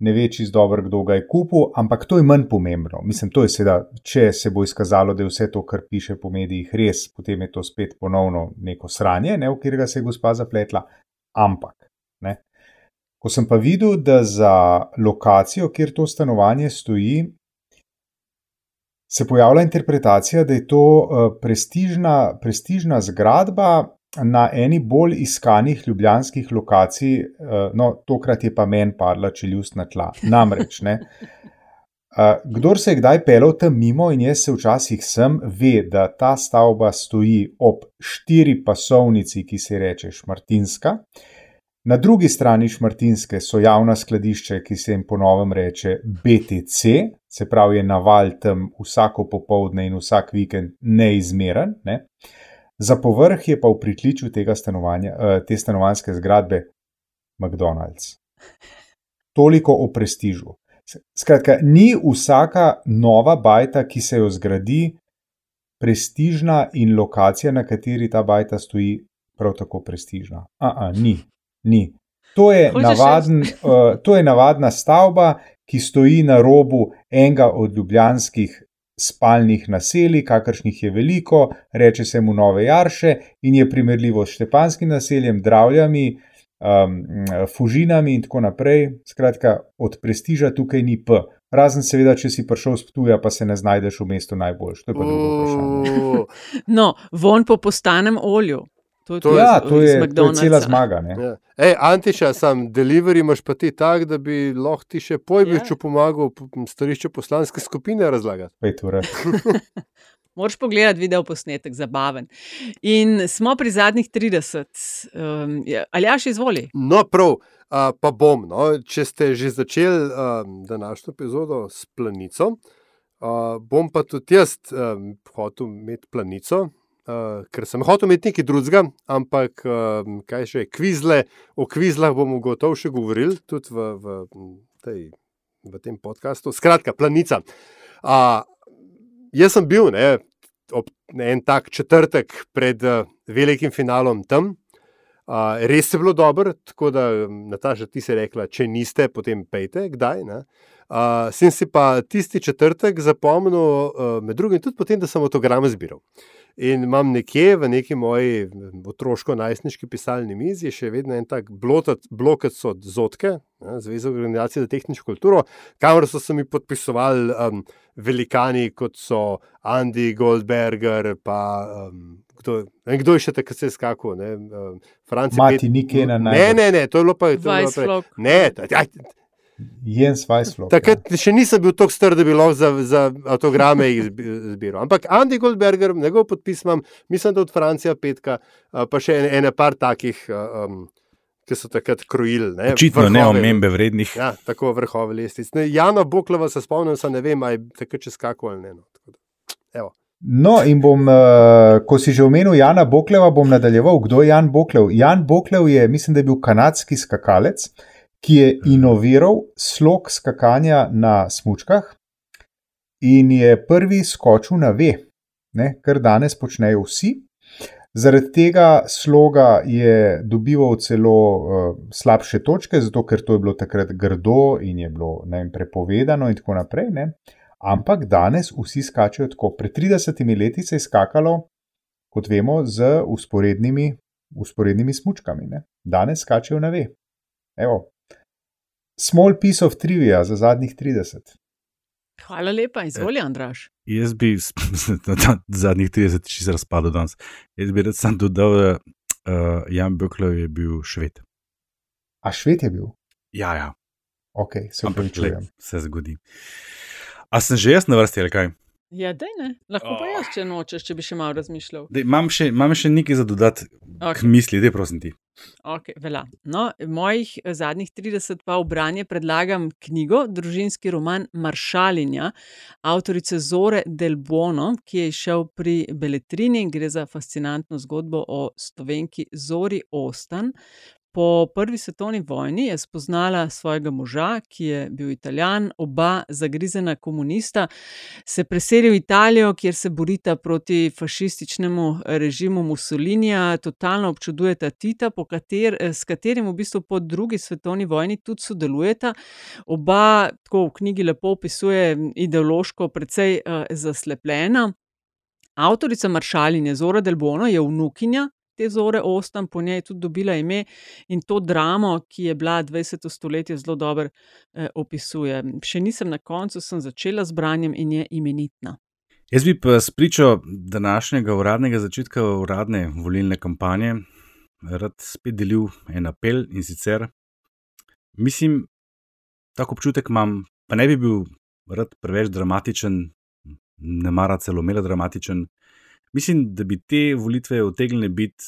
ne ve čist dobro, kdo ga je kupil, ampak to je manj pomembno. Mislim, to je seveda, če se bo izkazalo, da je vse to, kar piše po medijih, res, potem je to spet ponovno neko sranje, ne, v katerega se je gospa zapletla. Ampak, Ko sem pa videl, da za lokacijo, kjer to stanovanje stoji, se pojavlja interpretacija, da je to prestižna, prestižna zgradba na eni bolj iskanih ljubljanskih lokacij, no, tokrat je pa meni padla čeljustna tla. Namreč, ne. Kdor se je kdaj pelil tam mimo, in jaz se včasih sem, ve, da ta stavba stoji ob štiri pasovnici, ki se reče Šmartinska. Na drugi strani Šmartinske so javna skladišča, ki se jim ponovem reče BTC, se pravi, je naval tam vsako popoldne in vsak vikend neizmeren. Ne? Za povrh je pa v pritličju stanovanja, te stanovanske zgradbe McDonald's. Toliko o prestižu. Skratka, ni vsaka nova bajta, ki se jo zgradi, prestižna in lokacija, na kateri ta bajta stoji, prav tako prestižna. Aha, ni. Ni. To je, navaden, uh, to je navadna stavba, ki stoji na robu enega od ljubljanskih spalnih naselij, kakršnih je veliko, reče se mu Nove Jarše in je primerljivo s Štepanskim naseljem, Dravljami, um, Fužinami in tako naprej. Skratka, od prestiža tukaj ni P. Razen, seveda, če si prišel s tuja, pa se ne znajdeš v mestu najboljš. To je pa drugo vprašanje. No, von po postanem olju. To, to, ja, to, je, to je cela zmaga. Ja. Ej, Antiša, sam delivery imaš pa ti tak, da bi lahko ti še pojbiču ja. pomagal stališče poslanske skupine razlagati. Moraš pogledati video posnetek, zabaven. In smo pri zadnjih 30, um, ali ja, še izvoli? No, prav, uh, pa bom. No. Če ste že začeli um, današnjo epizodo s planico, uh, bom pa tudi jaz um, hotel imeti planico, ker sem hotel imeti nekaj drugega, ampak uh, kaj še, kvizle, o kvizlah bomo gotovo še govorili tudi v, v, tej, v tem podkastu. Skratka, planica. Uh, jaz sem bil ne, ob ne, en tak četrtek pred uh, velikim finalom tam. Uh, res je bilo dobro, tako da, Nataša, ti si rekla, če niste, potem pejte, kdaj. Uh, sem si pa tisti četrtek zapomnil, uh, med drugim, tudi potem, da sem avtograme zbiral. In imam nekje v neki moji otroško-najstniški pisalni mizi še vedno en tak blok, kot so Zotke, Zveza organizacije za tehnično kulturo, kamor so se mi podpisovali um, velikani, kot so Andy Goldberger, pa um, kdo, ne, kdo je še takrat se skakal. Mati, nikje na najbolj. Ne, ne, ne, to je bilo pa. Ne, Jens Weisslop. Takrat ja. še nisem bil tako star, da bi lahko za, za avtograme izbiral. Ampak Andy Goldberger, njegov podpis imam, mislim, da od Francija petka, pa še ene, ene par takih, um, ki so takrat krojili. Očitno ne omembe vrednih. Ja, tako vrhove lestvice. Jana Boklova se spomnim, se ne vem, ali je takrat čez kako ali ne. No. Evo. No, in bom, ko si že omenil Jana Bokleva, bom nadaljeval. Kdo je Jan Boklev? Jan Boklev je, mislim, da je bil kanadski skakalec, ki je inoviral slog skakanja na smočkah in je prvi skočil na ve, ne, kar danes počnejo vsi. Zaradi tega sloga je dobival celo uh, slabše točke, zato ker to je bilo takrat grdo in je bilo vem, prepovedano, in tako naprej. Ne. Ampak danes vsi skačajo tako. Pred 30 leti se je skakalo kot vemo, z usporednimi, usporednimi smočkami. Ne? Danes skačejo na ve. Evo. Small piece of trivia za zadnjih 30. Hvala lepa, izvoli, Andraš. Jaz bi na zadnjih 30 čisto razpadel danes. Jaz bi rad sam dodal, da uh, Jan Beklov je bil šved. A šved je bil? Ja, ja. Ok, se upravičujem. se zgodi. A sem že jaz na vrsti ali kaj? Ja, dej ne. Lahko pa jaz, če nočeš, če bi še malo razmišljal. Dej, imam, še, imam še nekaj za dodati Ok. okay. k misli, da prosim ti. Ok, velja. No, mojih eh, zadnjih 30 pa v branje predlagam knjigo, družinski roman Maršalinja, avtorice Zore Del Bono, ki je izšel pri Beletrini. Gre za fascinantno zgodbo o slovenki Zori Ostan. Po prvi svetovni vojni je spoznala svojega moža, ki je bil italijan, oba zagrizena komunista, se preselil v Italijo, kjer se borita proti fašističnemu režimu Mussolinija, totalno občudujeta Tita, kater, s katerim v bistvu po drugi svetovni vojni tudi sodelujeta. Oba tako v knjigi lepo opisuje ideološko precej uh, zaslepljena. Avtorica Maršalinje Zora Del Bono je vnukinja te Zore Ostan, po njej je tudi dobila ime in to dramo, ki je bila 20. stoletje, zelo dobro eh, opisuje. Še nisem na koncu, sem začela z branjem in je imenitna. Jaz bi pa spričo današnjega uradnega začetka uradne volilne kampanje rad spet delil en apel in sicer mislim, tako občutek imam, pa ne bi bil rad preveč dramatičen, ne mara celo melodramatičen. Mislim, da bi te volitve utegnile biti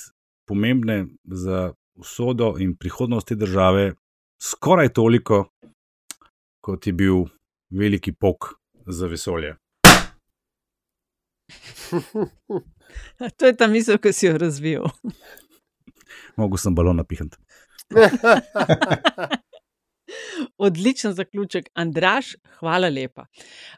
pomembne za usodo in prihodnost te države skoraj toliko, kot je bil veliki pok za vesolje. to je ta misel, ki si jo razvil. Mogoče sem balon napihnjen. Odličen zaključek, Andraš, hvala lepa.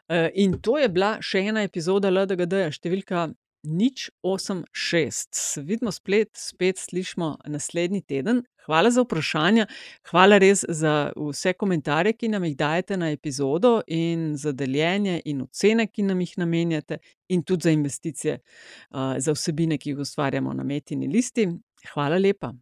Eh, In to je bila še ena epizoda LDGD, številka nič 86. Se vidimo splet, spet slišimo naslednji teden. Hvala za vprašanja, hvala res za vse komentarje, ki nam jih dajete na epizodo, in za deljenje in ocene, ki nam jih namenjate, in tudi za investicije, uh, za vsebine, ki jih ustvarjamo na Metini listi. Hvala lepa.